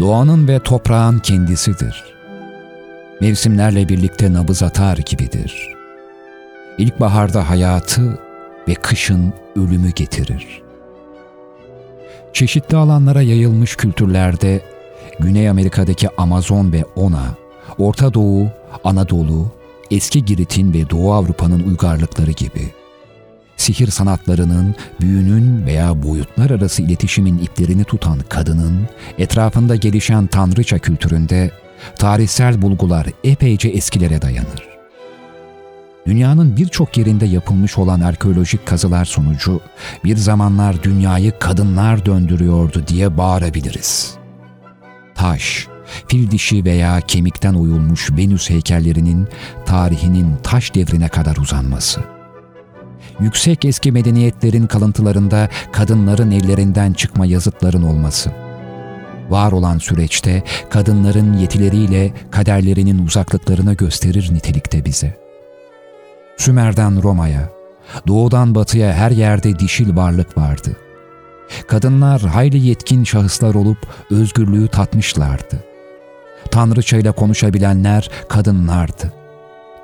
doğanın ve toprağın kendisidir. Mevsimlerle birlikte nabız atar gibidir. İlkbaharda hayatı ve kışın ölümü getirir. Çeşitli alanlara yayılmış kültürlerde Güney Amerika'daki Amazon ve Ona, Orta Doğu, Anadolu, eski Girit'in ve Doğu Avrupa'nın uygarlıkları gibi sihir sanatlarının, büyünün veya boyutlar arası iletişimin iplerini tutan kadının, etrafında gelişen tanrıça kültüründe tarihsel bulgular epeyce eskilere dayanır. Dünyanın birçok yerinde yapılmış olan arkeolojik kazılar sonucu bir zamanlar dünyayı kadınlar döndürüyordu diye bağırabiliriz. Taş, fil dişi veya kemikten oyulmuş Venüs heykellerinin tarihinin taş devrine kadar uzanması yüksek eski medeniyetlerin kalıntılarında kadınların ellerinden çıkma yazıtların olması. Var olan süreçte kadınların yetileriyle kaderlerinin uzaklıklarını gösterir nitelikte bize. Sümer'den Roma'ya, doğudan batıya her yerde dişil varlık vardı. Kadınlar hayli yetkin şahıslar olup özgürlüğü tatmışlardı. Tanrıça ile konuşabilenler kadınlardı.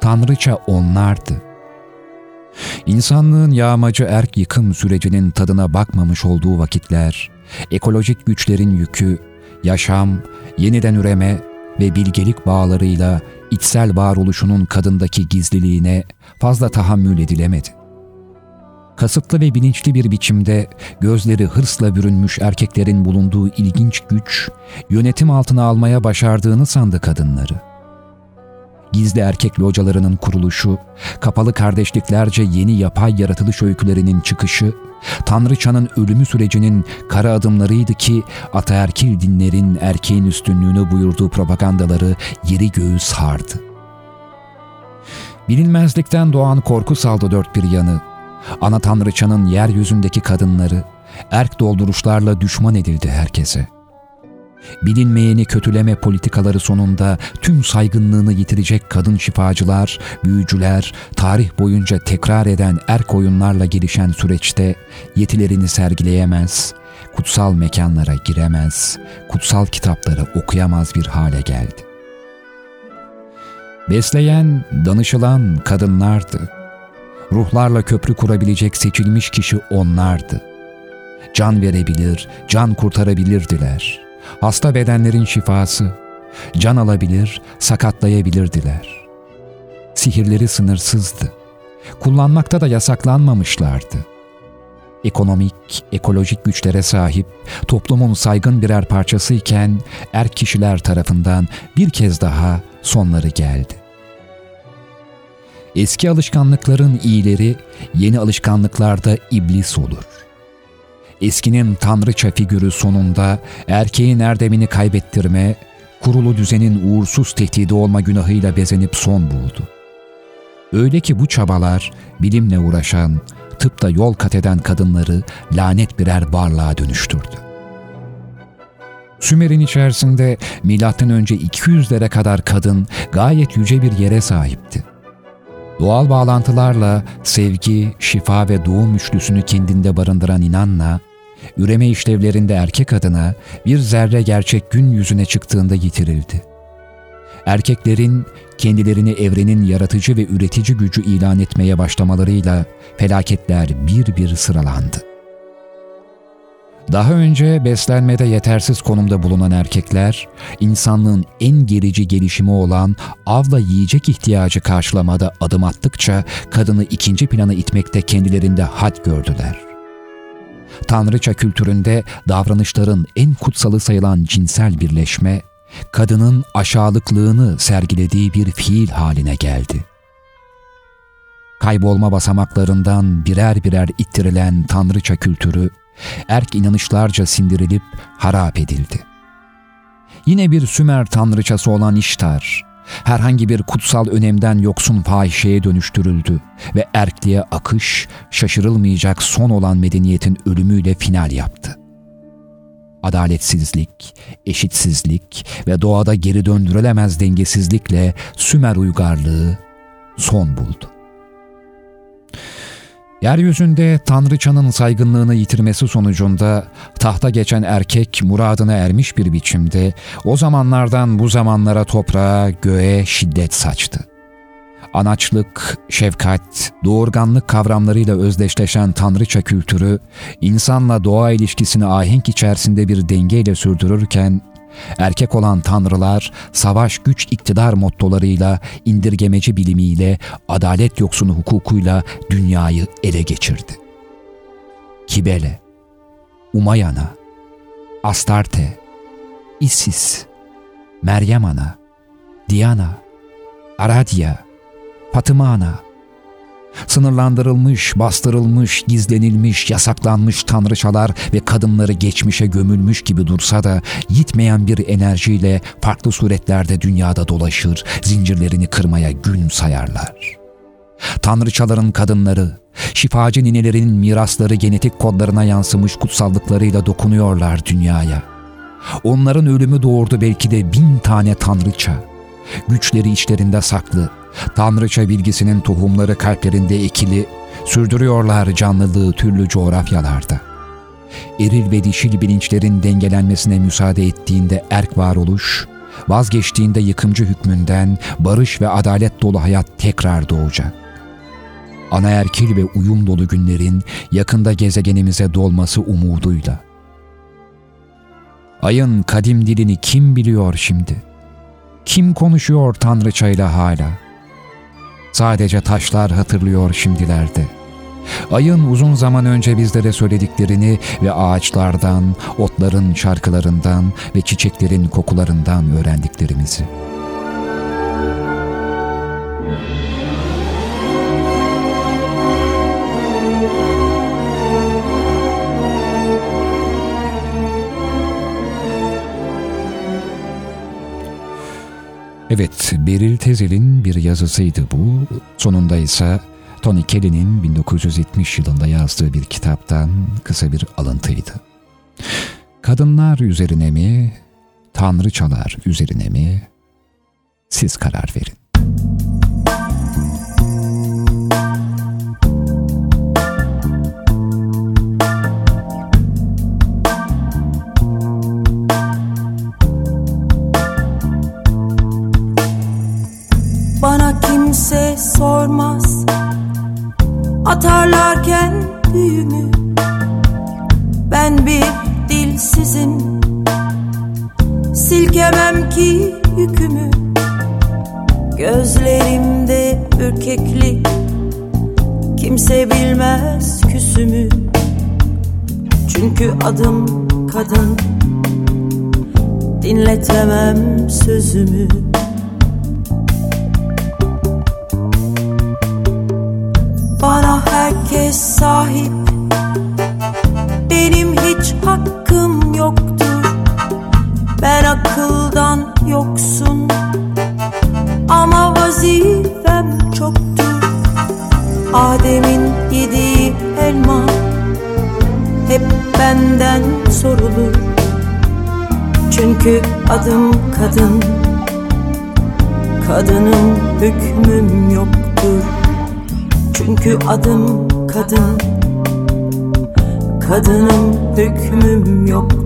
Tanrıça onlardı. İnsanlığın yağmacı erk yıkım sürecinin tadına bakmamış olduğu vakitler, ekolojik güçlerin yükü, yaşam, yeniden üreme ve bilgelik bağlarıyla içsel varoluşunun kadındaki gizliliğine fazla tahammül edilemedi. Kasıtlı ve bilinçli bir biçimde gözleri hırsla bürünmüş erkeklerin bulunduğu ilginç güç, yönetim altına almaya başardığını sandı kadınları.'' gizli erkek localarının kuruluşu, kapalı kardeşliklerce yeni yapay yaratılış öykülerinin çıkışı, Tanrıçanın ölümü sürecinin kara adımlarıydı ki ataerkil dinlerin erkeğin üstünlüğünü buyurduğu propagandaları yeri göğü sardı. Bilinmezlikten doğan korku saldı dört bir yanı. Ana Tanrıçanın yeryüzündeki kadınları, erk dolduruşlarla düşman edildi herkese.'' bilinmeyeni kötüleme politikaları sonunda tüm saygınlığını yitirecek kadın şifacılar, büyücüler, tarih boyunca tekrar eden erk oyunlarla gelişen süreçte yetilerini sergileyemez, kutsal mekanlara giremez, kutsal kitapları okuyamaz bir hale geldi. Besleyen, danışılan kadınlardı. Ruhlarla köprü kurabilecek seçilmiş kişi onlardı. Can verebilir, can kurtarabilirdiler.'' hasta bedenlerin şifası, can alabilir, sakatlayabilirdiler. Sihirleri sınırsızdı. Kullanmakta da yasaklanmamışlardı. Ekonomik, ekolojik güçlere sahip, toplumun saygın birer parçasıyken er kişiler tarafından bir kez daha sonları geldi. Eski alışkanlıkların iyileri yeni alışkanlıklarda iblis olur eskinin tanrıça figürü sonunda erkeğin erdemini kaybettirme, kurulu düzenin uğursuz tehdidi olma günahıyla bezenip son buldu. Öyle ki bu çabalar bilimle uğraşan, tıpta yol kat eden kadınları lanet birer varlığa dönüştürdü. Sümer'in içerisinde önce 200'lere kadar kadın gayet yüce bir yere sahipti. Doğal bağlantılarla sevgi, şifa ve doğum üçlüsünü kendinde barındıran inanla üreme işlevlerinde erkek adına bir zerre gerçek gün yüzüne çıktığında yitirildi. Erkeklerin kendilerini evrenin yaratıcı ve üretici gücü ilan etmeye başlamalarıyla felaketler bir bir sıralandı. Daha önce beslenmede yetersiz konumda bulunan erkekler, insanlığın en gerici gelişimi olan avla yiyecek ihtiyacı karşılamada adım attıkça kadını ikinci plana itmekte kendilerinde had gördüler. Tanrıça kültüründe davranışların en kutsalı sayılan cinsel birleşme, kadının aşağılıklığını sergilediği bir fiil haline geldi. Kaybolma basamaklarından birer birer ittirilen tanrıça kültürü, erk inanışlarca sindirilip harap edildi. Yine bir Sümer tanrıçası olan İştar, herhangi bir kutsal önemden yoksun fahişeye dönüştürüldü ve erkliğe akış, şaşırılmayacak son olan medeniyetin ölümüyle final yaptı. Adaletsizlik, eşitsizlik ve doğada geri döndürülemez dengesizlikle Sümer uygarlığı son buldu. Yeryüzünde Tanrıçanın saygınlığını yitirmesi sonucunda tahta geçen erkek muradına ermiş bir biçimde o zamanlardan bu zamanlara toprağa, göğe şiddet saçtı. Anaçlık, şefkat, doğurganlık kavramlarıyla özdeşleşen tanrıça kültürü, insanla doğa ilişkisini ahenk içerisinde bir dengeyle sürdürürken, Erkek olan tanrılar savaş güç iktidar mottolarıyla, indirgemeci bilimiyle, adalet yoksunu hukukuyla dünyayı ele geçirdi. Kibele, Umayana, Astarte, Isis, Meryem Ana, Diana, Aradya, Fatıma Ana, Sınırlandırılmış, bastırılmış, gizlenilmiş, yasaklanmış tanrıçalar ve kadınları geçmişe gömülmüş gibi dursa da yitmeyen bir enerjiyle farklı suretlerde dünyada dolaşır, zincirlerini kırmaya gün sayarlar. Tanrıçaların kadınları, şifacı ninelerin mirasları genetik kodlarına yansımış kutsallıklarıyla dokunuyorlar dünyaya. Onların ölümü doğurdu belki de bin tane tanrıça. Güçleri içlerinde saklı, Tanrıça bilgisinin tohumları kalplerinde ekili, sürdürüyorlar canlılığı türlü coğrafyalarda. Eril ve dişil bilinçlerin dengelenmesine müsaade ettiğinde erk varoluş, vazgeçtiğinde yıkımcı hükmünden barış ve adalet dolu hayat tekrar doğacak. Anaerkil ve uyum dolu günlerin yakında gezegenimize dolması umuduyla. Ayın kadim dilini kim biliyor şimdi? Kim konuşuyor tanrıçayla hala?'' Sadece taşlar hatırlıyor şimdilerde. Ayın uzun zaman önce bizlere söylediklerini ve ağaçlardan, otların şarkılarından ve çiçeklerin kokularından öğrendiklerimizi. Evet, Beril Tezel'in bir yazısıydı bu. Sonunda ise Tony Kelly'nin 1970 yılında yazdığı bir kitaptan kısa bir alıntıydı. Kadınlar üzerine mi, tanrıçalar üzerine mi? Siz karar verin. Atarlarken büyümü Ben bir dilsizim. Silkemem ki yükümü. Gözlerimde ürkeklik. Kimse bilmez küsümü. Çünkü adım kadın. Dinletemem sözümü herkes sahip. Benim hiç hakkım yoktur. Ben akıldan yoksun. Ama vazifem çoktur. Adem'in yediği elma Hep benden sorulur. Çünkü adım kadın. Kadınım hükmüm yoktur. Çünkü adım kadın. Kadınım hükmüm yoktur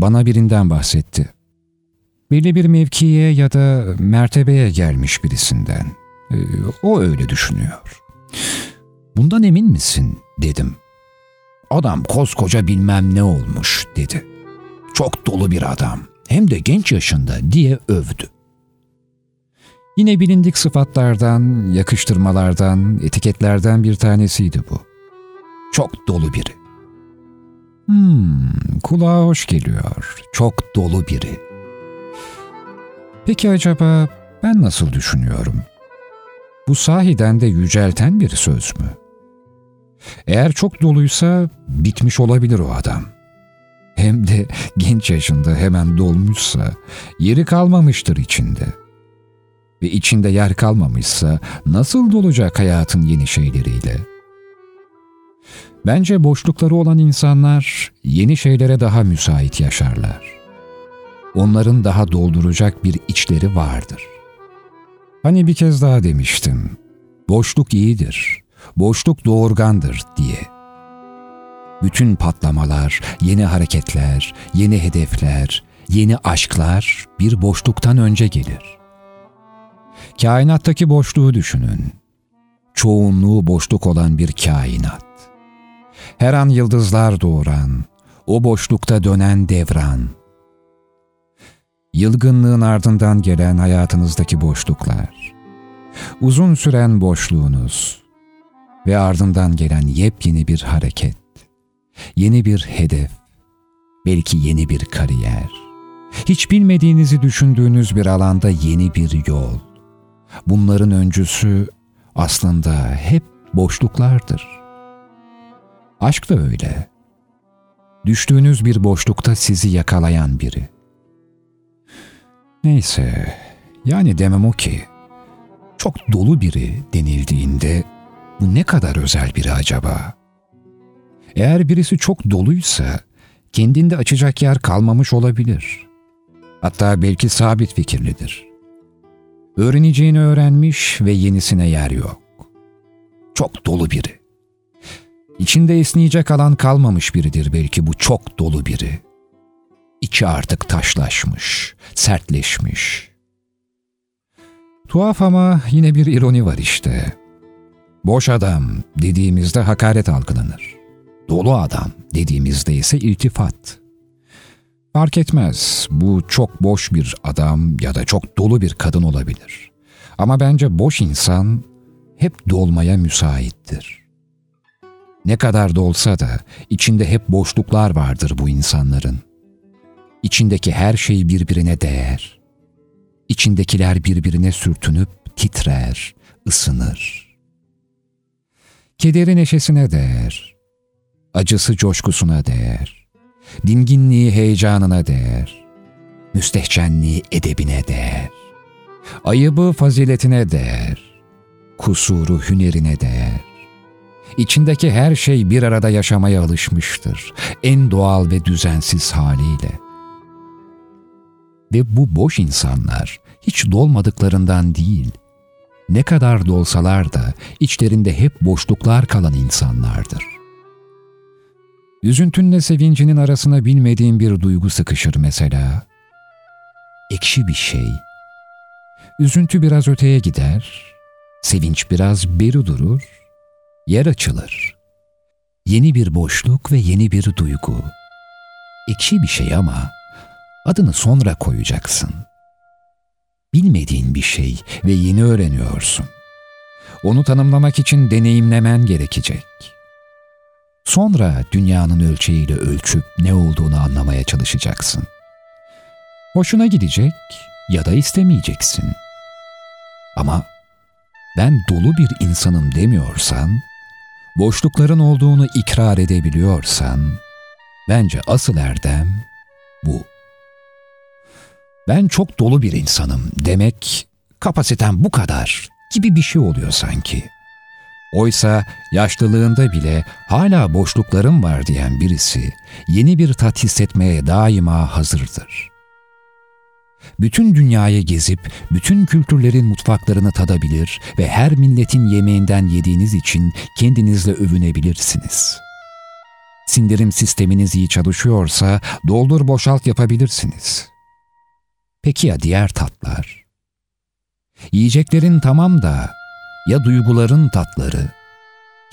Bana birinden bahsetti. Belli bir mevkiye ya da mertebeye gelmiş birisinden. Ee, o öyle düşünüyor. Bundan emin misin dedim. Adam koskoca bilmem ne olmuş dedi. Çok dolu bir adam hem de genç yaşında diye övdü. Yine bilindik sıfatlardan, yakıştırmalardan, etiketlerden bir tanesiydi bu. Çok dolu biri. Hmm, kulağa hoş geliyor. Çok dolu biri. Peki acaba ben nasıl düşünüyorum? Bu sahiden de yücelten bir söz mü? Eğer çok doluysa bitmiş olabilir o adam. Hem de genç yaşında hemen dolmuşsa yeri kalmamıştır içinde. Ve içinde yer kalmamışsa nasıl dolacak hayatın yeni şeyleriyle? Bence boşlukları olan insanlar yeni şeylere daha müsait yaşarlar. Onların daha dolduracak bir içleri vardır. Hani bir kez daha demiştim. Boşluk iyidir, boşluk doğurgandır diye. Bütün patlamalar, yeni hareketler, yeni hedefler, yeni aşklar bir boşluktan önce gelir. Kainattaki boşluğu düşünün. Çoğunluğu boşluk olan bir kainat. Her an yıldızlar doğuran, o boşlukta dönen devran. Yılgınlığın ardından gelen hayatınızdaki boşluklar. uzun süren boşluğunuz ve ardından gelen yepyeni bir hareket, yeni bir hedef, belki yeni bir kariyer, hiç bilmediğinizi düşündüğünüz bir alanda yeni bir yol. Bunların öncüsü aslında hep boşluklardır. Aşk da öyle. Düştüğünüz bir boşlukta sizi yakalayan biri. Neyse, yani demem o ki, çok dolu biri denildiğinde bu ne kadar özel biri acaba? Eğer birisi çok doluysa kendinde açacak yer kalmamış olabilir. Hatta belki sabit fikirlidir. Öğreneceğini öğrenmiş ve yenisine yer yok. Çok dolu biri. İçinde esneyecek alan kalmamış biridir belki bu çok dolu biri. İçi artık taşlaşmış, sertleşmiş. Tuhaf ama yine bir ironi var işte. Boş adam dediğimizde hakaret algılanır. Dolu adam dediğimizde ise iltifat. Fark etmez bu çok boş bir adam ya da çok dolu bir kadın olabilir. Ama bence boş insan hep dolmaya müsaittir. Ne kadar dolsa da içinde hep boşluklar vardır bu insanların. İçindeki her şey birbirine değer. İçindekiler birbirine sürtünüp titrer, ısınır. Kederi neşesine değer. Acısı coşkusuna değer. Dinginliği heyecanına değer. Müstehcenliği edebine değer. Ayıbı faziletine değer. Kusuru hünerine değer. İçindeki her şey bir arada yaşamaya alışmıştır. En doğal ve düzensiz haliyle. Ve bu boş insanlar hiç dolmadıklarından değil, ne kadar dolsalar da içlerinde hep boşluklar kalan insanlardır. Üzüntünle sevincinin arasına bilmediğin bir duygu sıkışır mesela. Ekşi bir şey. Üzüntü biraz öteye gider, sevinç biraz beri durur, yer açılır. Yeni bir boşluk ve yeni bir duygu. Ekşi bir şey ama adını sonra koyacaksın. Bilmediğin bir şey ve yeni öğreniyorsun. Onu tanımlamak için deneyimlemen gerekecek. Sonra dünyanın ölçeğiyle ölçüp ne olduğunu anlamaya çalışacaksın. Hoşuna gidecek ya da istemeyeceksin. Ama ben dolu bir insanım demiyorsan, boşlukların olduğunu ikrar edebiliyorsan, bence asıl erdem bu. Ben çok dolu bir insanım demek kapasitem bu kadar gibi bir şey oluyor sanki. Oysa yaşlılığında bile hala boşluklarım var diyen birisi yeni bir tat hissetmeye daima hazırdır. Bütün dünyayı gezip bütün kültürlerin mutfaklarını tadabilir ve her milletin yemeğinden yediğiniz için kendinizle övünebilirsiniz. Sindirim sisteminiz iyi çalışıyorsa doldur boşalt yapabilirsiniz. Peki ya diğer tatlar? Yiyeceklerin tamam da ya duyguların tatları,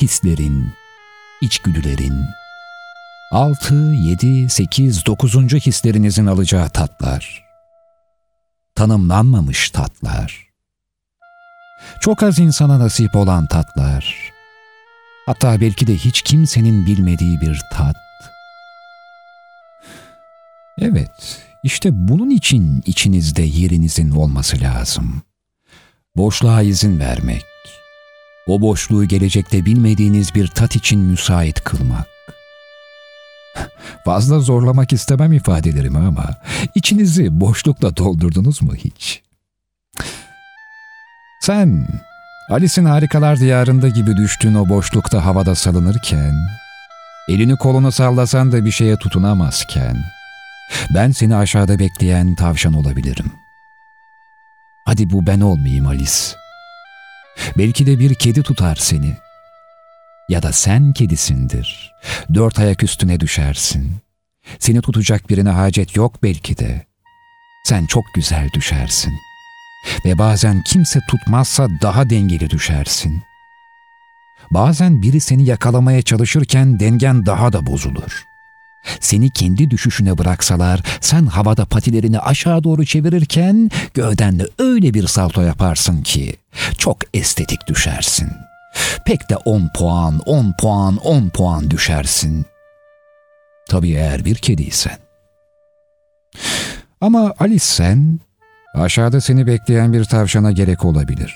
hislerin, içgüdülerin, 6, 7, 8, 9. hislerinizin alacağı tatlar, tanımlanmamış tatlar, çok az insana nasip olan tatlar, hatta belki de hiç kimsenin bilmediği bir tat. Evet, işte bunun için içinizde yerinizin olması lazım. Boşluğa izin vermek, o boşluğu gelecekte bilmediğiniz bir tat için müsait kılmak. Fazla zorlamak istemem ifadelerimi ama içinizi boşlukla doldurdunuz mu hiç? Sen Alice'in Harikalar Diyarında gibi düştüğün o boşlukta havada salınırken, elini kolunu sallasan da bir şeye tutunamazken, ben seni aşağıda bekleyen tavşan olabilirim. Hadi bu ben olmayayım Alice. Belki de bir kedi tutar seni. Ya da sen kedisindir. Dört ayak üstüne düşersin. Seni tutacak birine hacet yok belki de. Sen çok güzel düşersin. Ve bazen kimse tutmazsa daha dengeli düşersin. Bazen biri seni yakalamaya çalışırken dengen daha da bozulur. Seni kendi düşüşüne bıraksalar sen havada patilerini aşağı doğru çevirirken göğden de öyle bir salto yaparsın ki çok estetik düşersin. Pek de 10 puan, 10 puan, 10 puan düşersin. Tabii eğer bir kediysen. Ama Alice sen aşağıda seni bekleyen bir tavşana gerek olabilir.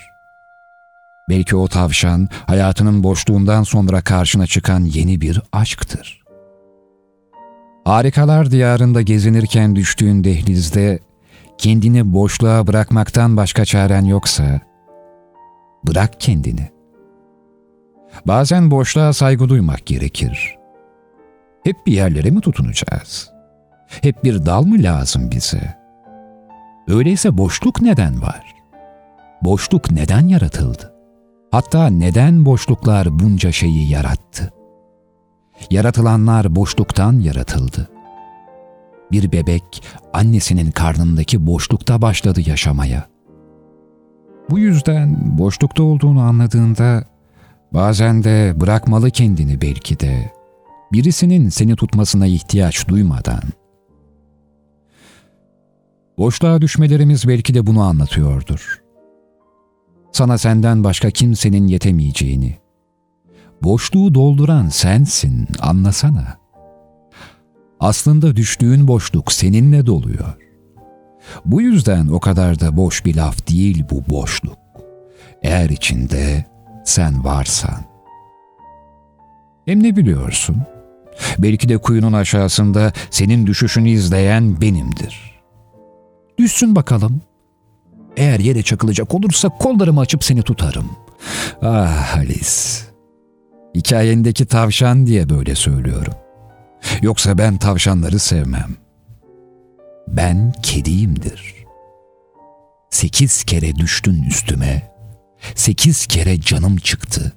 Belki o tavşan hayatının boşluğundan sonra karşına çıkan yeni bir aşktır. Harikalar diyarında gezinirken düştüğün dehlizde kendini boşluğa bırakmaktan başka çaren yoksa bırak kendini. Bazen boşluğa saygı duymak gerekir. Hep bir yerlere mi tutunacağız? Hep bir dal mı lazım bize? Öyleyse boşluk neden var? Boşluk neden yaratıldı? Hatta neden boşluklar bunca şeyi yarattı? Yaratılanlar boşluktan yaratıldı. Bir bebek annesinin karnındaki boşlukta başladı yaşamaya. Bu yüzden boşlukta olduğunu anladığında bazen de bırakmalı kendini belki de birisinin seni tutmasına ihtiyaç duymadan. Boşluğa düşmelerimiz belki de bunu anlatıyordur. Sana senden başka kimsenin yetemeyeceğini, boşluğu dolduran sensin, anlasana. Aslında düştüğün boşluk seninle doluyor. Bu yüzden o kadar da boş bir laf değil bu boşluk. Eğer içinde sen varsan. Hem ne biliyorsun? Belki de kuyunun aşağısında senin düşüşünü izleyen benimdir. Düşsün bakalım. Eğer yere çakılacak olursa kollarımı açıp seni tutarım. Ah Alice. Hikayendeki tavşan diye böyle söylüyorum. Yoksa ben tavşanları sevmem. Ben kediyimdir. Sekiz kere düştün üstüme. Sekiz kere canım çıktı.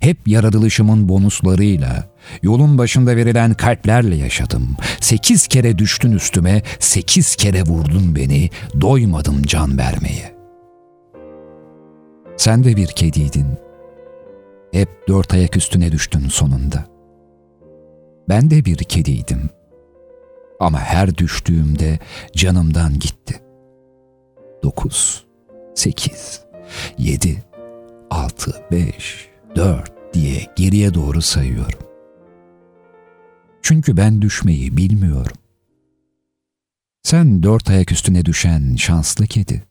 Hep yaratılışımın bonuslarıyla, yolun başında verilen kalplerle yaşadım. Sekiz kere düştün üstüme, sekiz kere vurdun beni, doymadım can vermeye. Sen de bir kediydin. Hep dört ayak üstüne düştün sonunda. Ben de bir kediydim. Ama her düştüğümde canımdan gitti. Dokuz, sekiz, yedi, altı, beş, dört diye geriye doğru sayıyorum. Çünkü ben düşmeyi bilmiyorum. Sen dört ayak üstüne düşen şanslı kedi.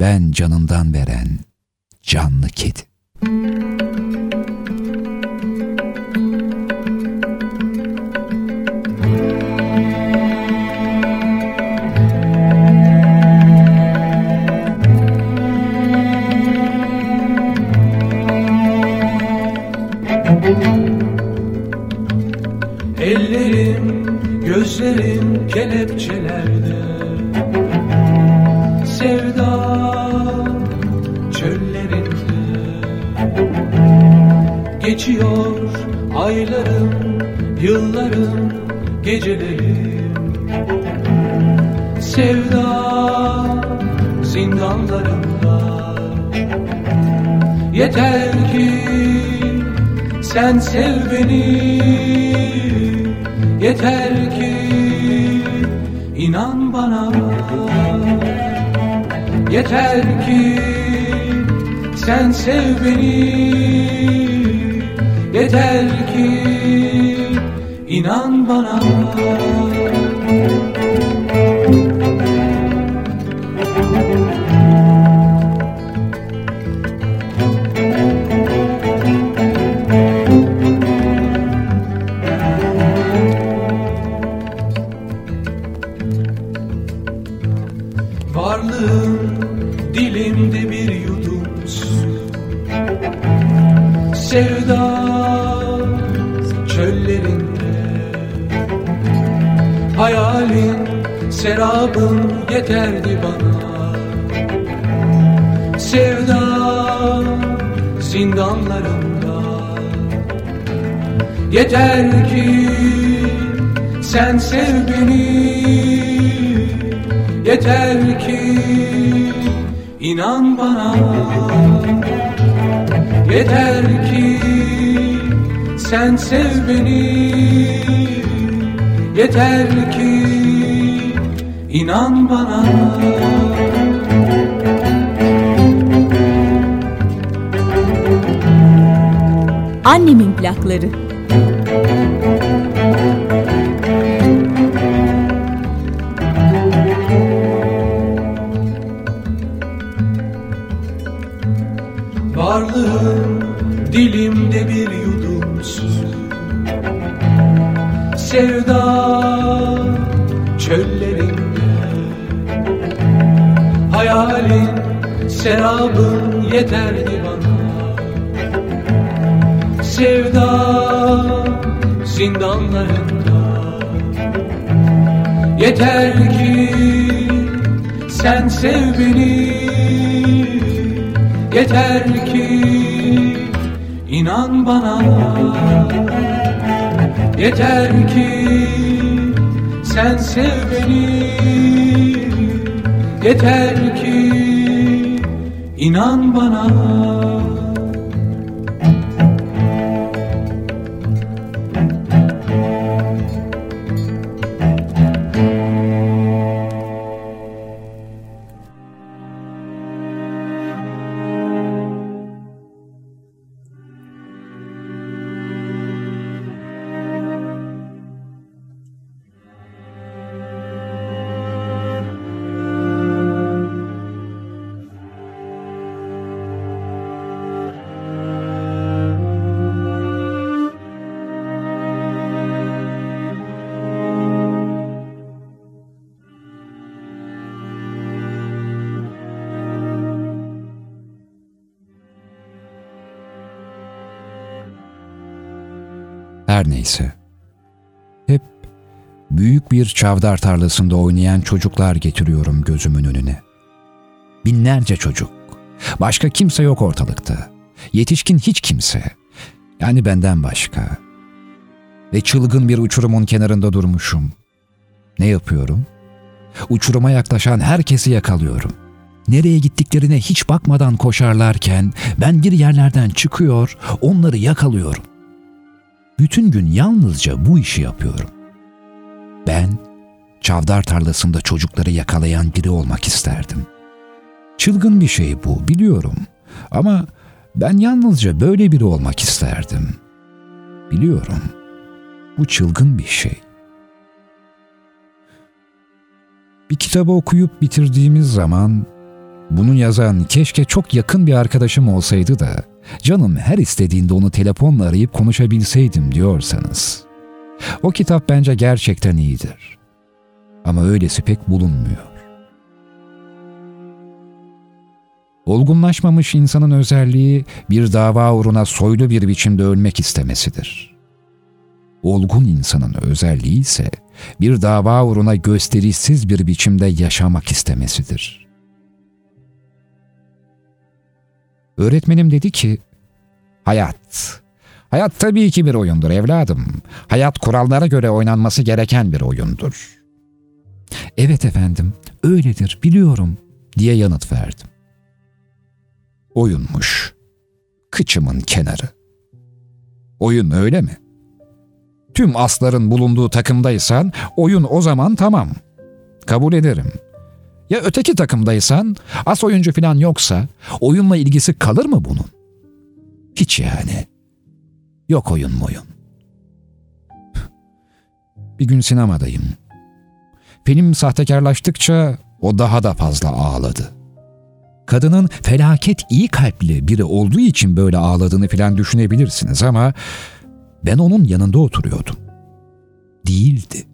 Ben canından veren canlı kedi. Ellerim, kelepçelerde. Sevda çöllerinde. Geçiyor aylarım, yıllarım, gecelerim Sevda zindanlarında. Yeter ki sen sev beni. Yeter ki inan bana. Yeter ki sen sev beni. Yeter ki inan bana inan bana. Yeter ki sen sev beni. Yeter ki inan bana. Annemin plakları. Bana. Yeter ki sen sev beni. Yeter ki inan bana Her neyse. Hep büyük bir çavdar tarlasında oynayan çocuklar getiriyorum gözümün önüne. Binlerce çocuk. Başka kimse yok ortalıkta. Yetişkin hiç kimse. Yani benden başka. Ve çılgın bir uçurumun kenarında durmuşum. Ne yapıyorum? Uçuruma yaklaşan herkesi yakalıyorum. Nereye gittiklerine hiç bakmadan koşarlarken ben bir yerlerden çıkıyor, onları yakalıyorum. Bütün gün yalnızca bu işi yapıyorum. Ben çavdar tarlasında çocukları yakalayan biri olmak isterdim. Çılgın bir şey bu biliyorum ama ben yalnızca böyle biri olmak isterdim. Biliyorum. Bu çılgın bir şey. Bir kitabı okuyup bitirdiğimiz zaman bunu yazan keşke çok yakın bir arkadaşım olsaydı da canım her istediğinde onu telefonla arayıp konuşabilseydim diyorsanız. O kitap bence gerçekten iyidir. Ama öylesi pek bulunmuyor. Olgunlaşmamış insanın özelliği bir dava uğruna soylu bir biçimde ölmek istemesidir. Olgun insanın özelliği ise bir dava uğruna gösterişsiz bir biçimde yaşamak istemesidir. Öğretmenim dedi ki, hayat, hayat tabii ki bir oyundur evladım. Hayat kurallara göre oynanması gereken bir oyundur. Evet efendim, öyledir biliyorum diye yanıt verdim. Oyunmuş. Kıçımın kenarı. Oyun öyle mi? Tüm asların bulunduğu takımdaysan oyun o zaman tamam. Kabul ederim. Ya öteki takımdaysan as oyuncu falan yoksa oyunla ilgisi kalır mı bunun? Hiç yani. Yok oyun moyun. Bir gün sinemadayım. Film sahtekarlaştıkça o daha da fazla ağladı. Kadının felaket iyi kalpli biri olduğu için böyle ağladığını falan düşünebilirsiniz ama ben onun yanında oturuyordum. Değildi.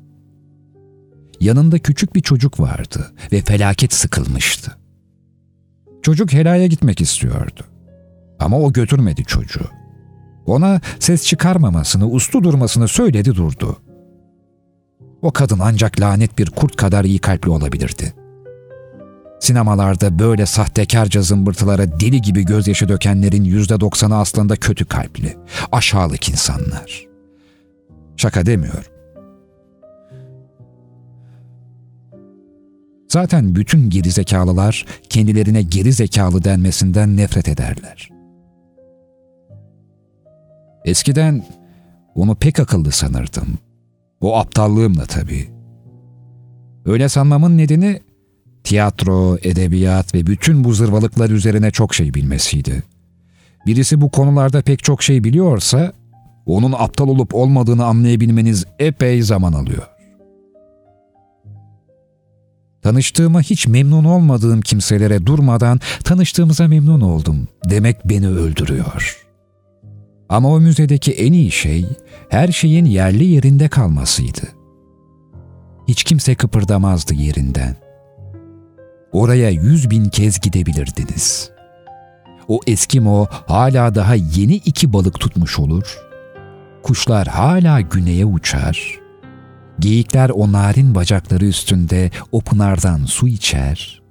Yanında küçük bir çocuk vardı ve felaket sıkılmıştı. Çocuk helaya gitmek istiyordu. Ama o götürmedi çocuğu. Ona ses çıkarmamasını, uslu durmasını söyledi durdu. O kadın ancak lanet bir kurt kadar iyi kalpli olabilirdi. Sinemalarda böyle sahtekarca zımbırtılara deli gibi gözyaşı dökenlerin yüzde doksanı aslında kötü kalpli, aşağılık insanlar. Şaka demiyorum. Zaten bütün gerizekalılar kendilerine geri zekalı denmesinden nefret ederler. Eskiden onu pek akıllı sanırdım. O aptallığımla tabii. Öyle sanmamın nedeni tiyatro, edebiyat ve bütün bu zırvalıklar üzerine çok şey bilmesiydi. Birisi bu konularda pek çok şey biliyorsa, onun aptal olup olmadığını anlayabilmeniz epey zaman alıyor. Tanıştığıma hiç memnun olmadığım kimselere durmadan tanıştığımıza memnun oldum demek beni öldürüyor. Ama o müzedeki en iyi şey her şeyin yerli yerinde kalmasıydı. Hiç kimse kıpırdamazdı yerinden. Oraya yüz bin kez gidebilirdiniz. O Eskimo hala daha yeni iki balık tutmuş olur. Kuşlar hala güneye uçar. Geyikler o narin bacakları üstünde o pınardan su içer.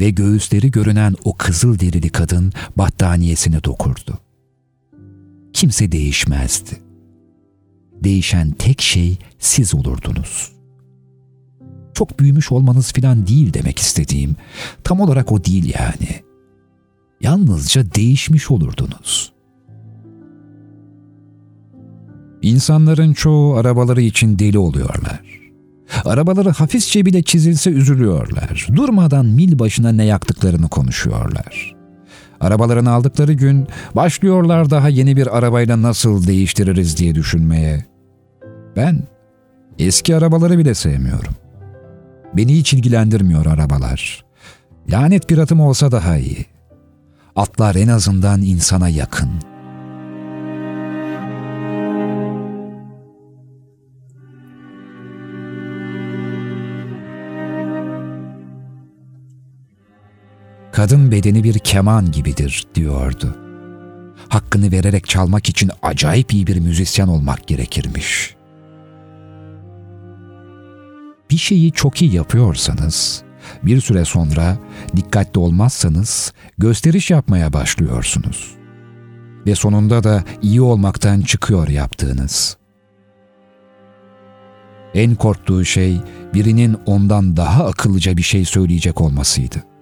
Ve göğüsleri görünen o kızıl derili kadın battaniyesini dokurdu. Kimse değişmezdi. Değişen tek şey siz olurdunuz.'' çok büyümüş olmanız filan değil demek istediğim. Tam olarak o değil yani. Yalnızca değişmiş olurdunuz. İnsanların çoğu arabaları için deli oluyorlar. Arabaları hafifçe bile çizilse üzülüyorlar. Durmadan mil başına ne yaktıklarını konuşuyorlar. Arabalarını aldıkları gün başlıyorlar daha yeni bir arabayla nasıl değiştiririz diye düşünmeye. Ben eski arabaları bile sevmiyorum. Beni hiç ilgilendirmiyor arabalar. Lanet bir atım olsa daha iyi. Atlar en azından insana yakın. Kadın bedeni bir keman gibidir diyordu. Hakkını vererek çalmak için acayip iyi bir müzisyen olmak gerekirmiş.'' bir şeyi çok iyi yapıyorsanız, bir süre sonra dikkatli olmazsanız gösteriş yapmaya başlıyorsunuz. Ve sonunda da iyi olmaktan çıkıyor yaptığınız. En korktuğu şey birinin ondan daha akıllıca bir şey söyleyecek olmasıydı.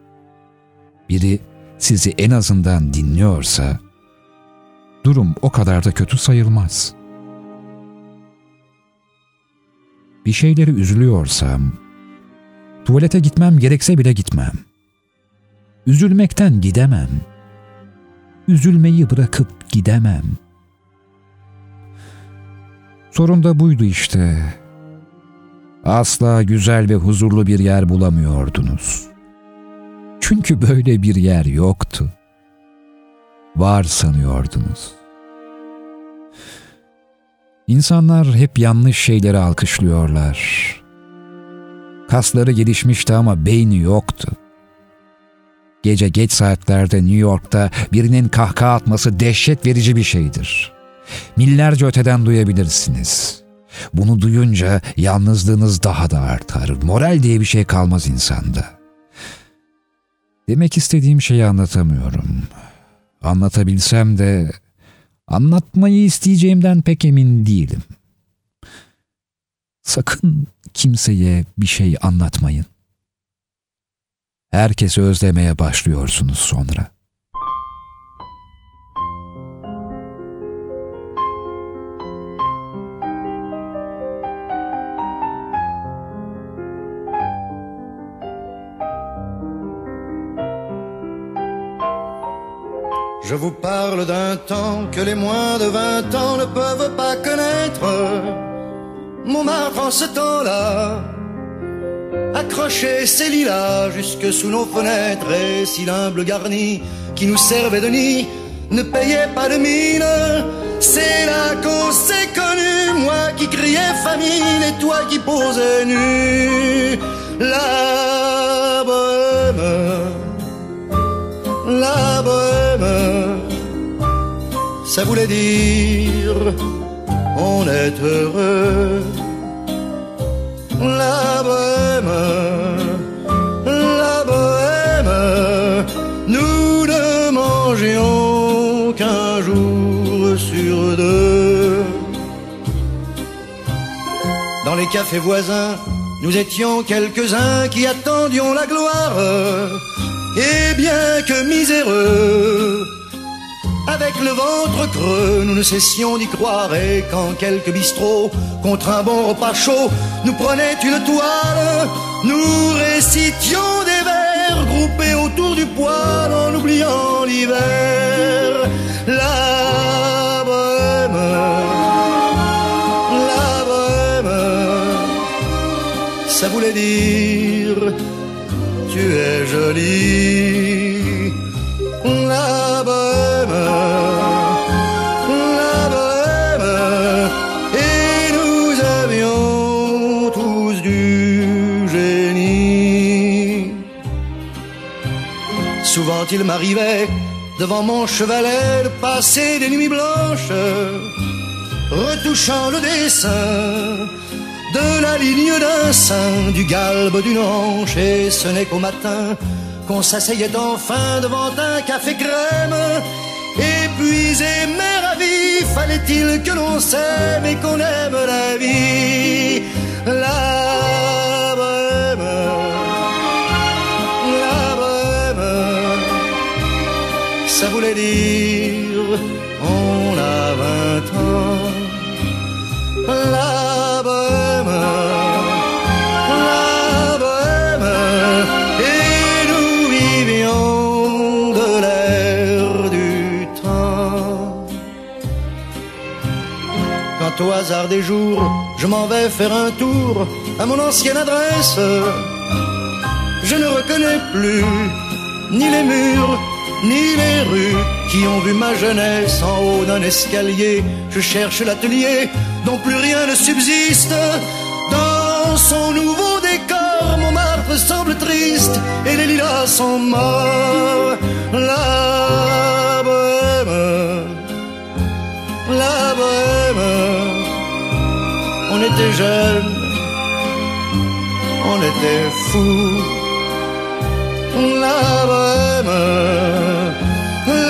Biri sizi en azından dinliyorsa durum o kadar da kötü sayılmaz.'' bir şeyleri üzülüyorsam, tuvalete gitmem gerekse bile gitmem. Üzülmekten gidemem. Üzülmeyi bırakıp gidemem. Sorun da buydu işte. Asla güzel ve huzurlu bir yer bulamıyordunuz. Çünkü böyle bir yer yoktu. Var sanıyordunuz.'' İnsanlar hep yanlış şeyleri alkışlıyorlar. Kasları gelişmişti ama beyni yoktu. Gece geç saatlerde New York'ta birinin kahkaha atması dehşet verici bir şeydir. Millerce öteden duyabilirsiniz. Bunu duyunca yalnızlığınız daha da artar. Moral diye bir şey kalmaz insanda. Demek istediğim şeyi anlatamıyorum. Anlatabilsem de Anlatmayı isteyeceğimden pek emin değilim. Sakın kimseye bir şey anlatmayın. Herkesi özlemeye başlıyorsunuz sonra. Je vous parle d'un temps que les moins de vingt ans ne peuvent pas connaître. Montmartre en ce temps-là accrochait ses lilas jusque sous nos fenêtres et si l'humble garni qui nous servait de nid ne payait pas de mine. C'est là qu'on s'est connu, moi qui criais famine et toi qui posais nu. La bohème, la bohème, ça voulait dire on est heureux. La bohème, la bohème, nous ne mangions qu'un jour sur deux. Dans les cafés voisins, nous étions quelques-uns qui attendions la gloire. Et bien que miséreux, avec le ventre creux, nous ne cessions d'y croire et quand quelques bistrots, contre un bon repas chaud, nous prenaient une toile, nous récitions des vers groupés autour du poêle en oubliant l'hiver. La la ça voulait dire es jolie. La bohème, la bohème, et nous avions tous du génie. Souvent il m'arrivait devant mon chevalet de passer des nuits blanches, retouchant le dessin de la ligne d'un sein, du galbe d'une hanche, et ce n'est qu'au matin qu'on s'asseyait enfin devant un café crème. Épuisé mais ravi, fallait-il que l'on s'aime et qu'on aime la vie? La bohème, la ça voulait dire on a vingt ans. Au hasard des jours, je m'en vais faire un tour à mon ancienne adresse, je ne reconnais plus ni les murs, ni les rues qui ont vu ma jeunesse en haut d'un escalier. Je cherche l'atelier dont plus rien ne subsiste. Dans son nouveau décor, Montmartre semble triste et les lilas sont morts. La bohème, la bohème, était jeunes, on était fous. La bohème,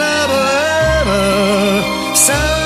la bohème, ça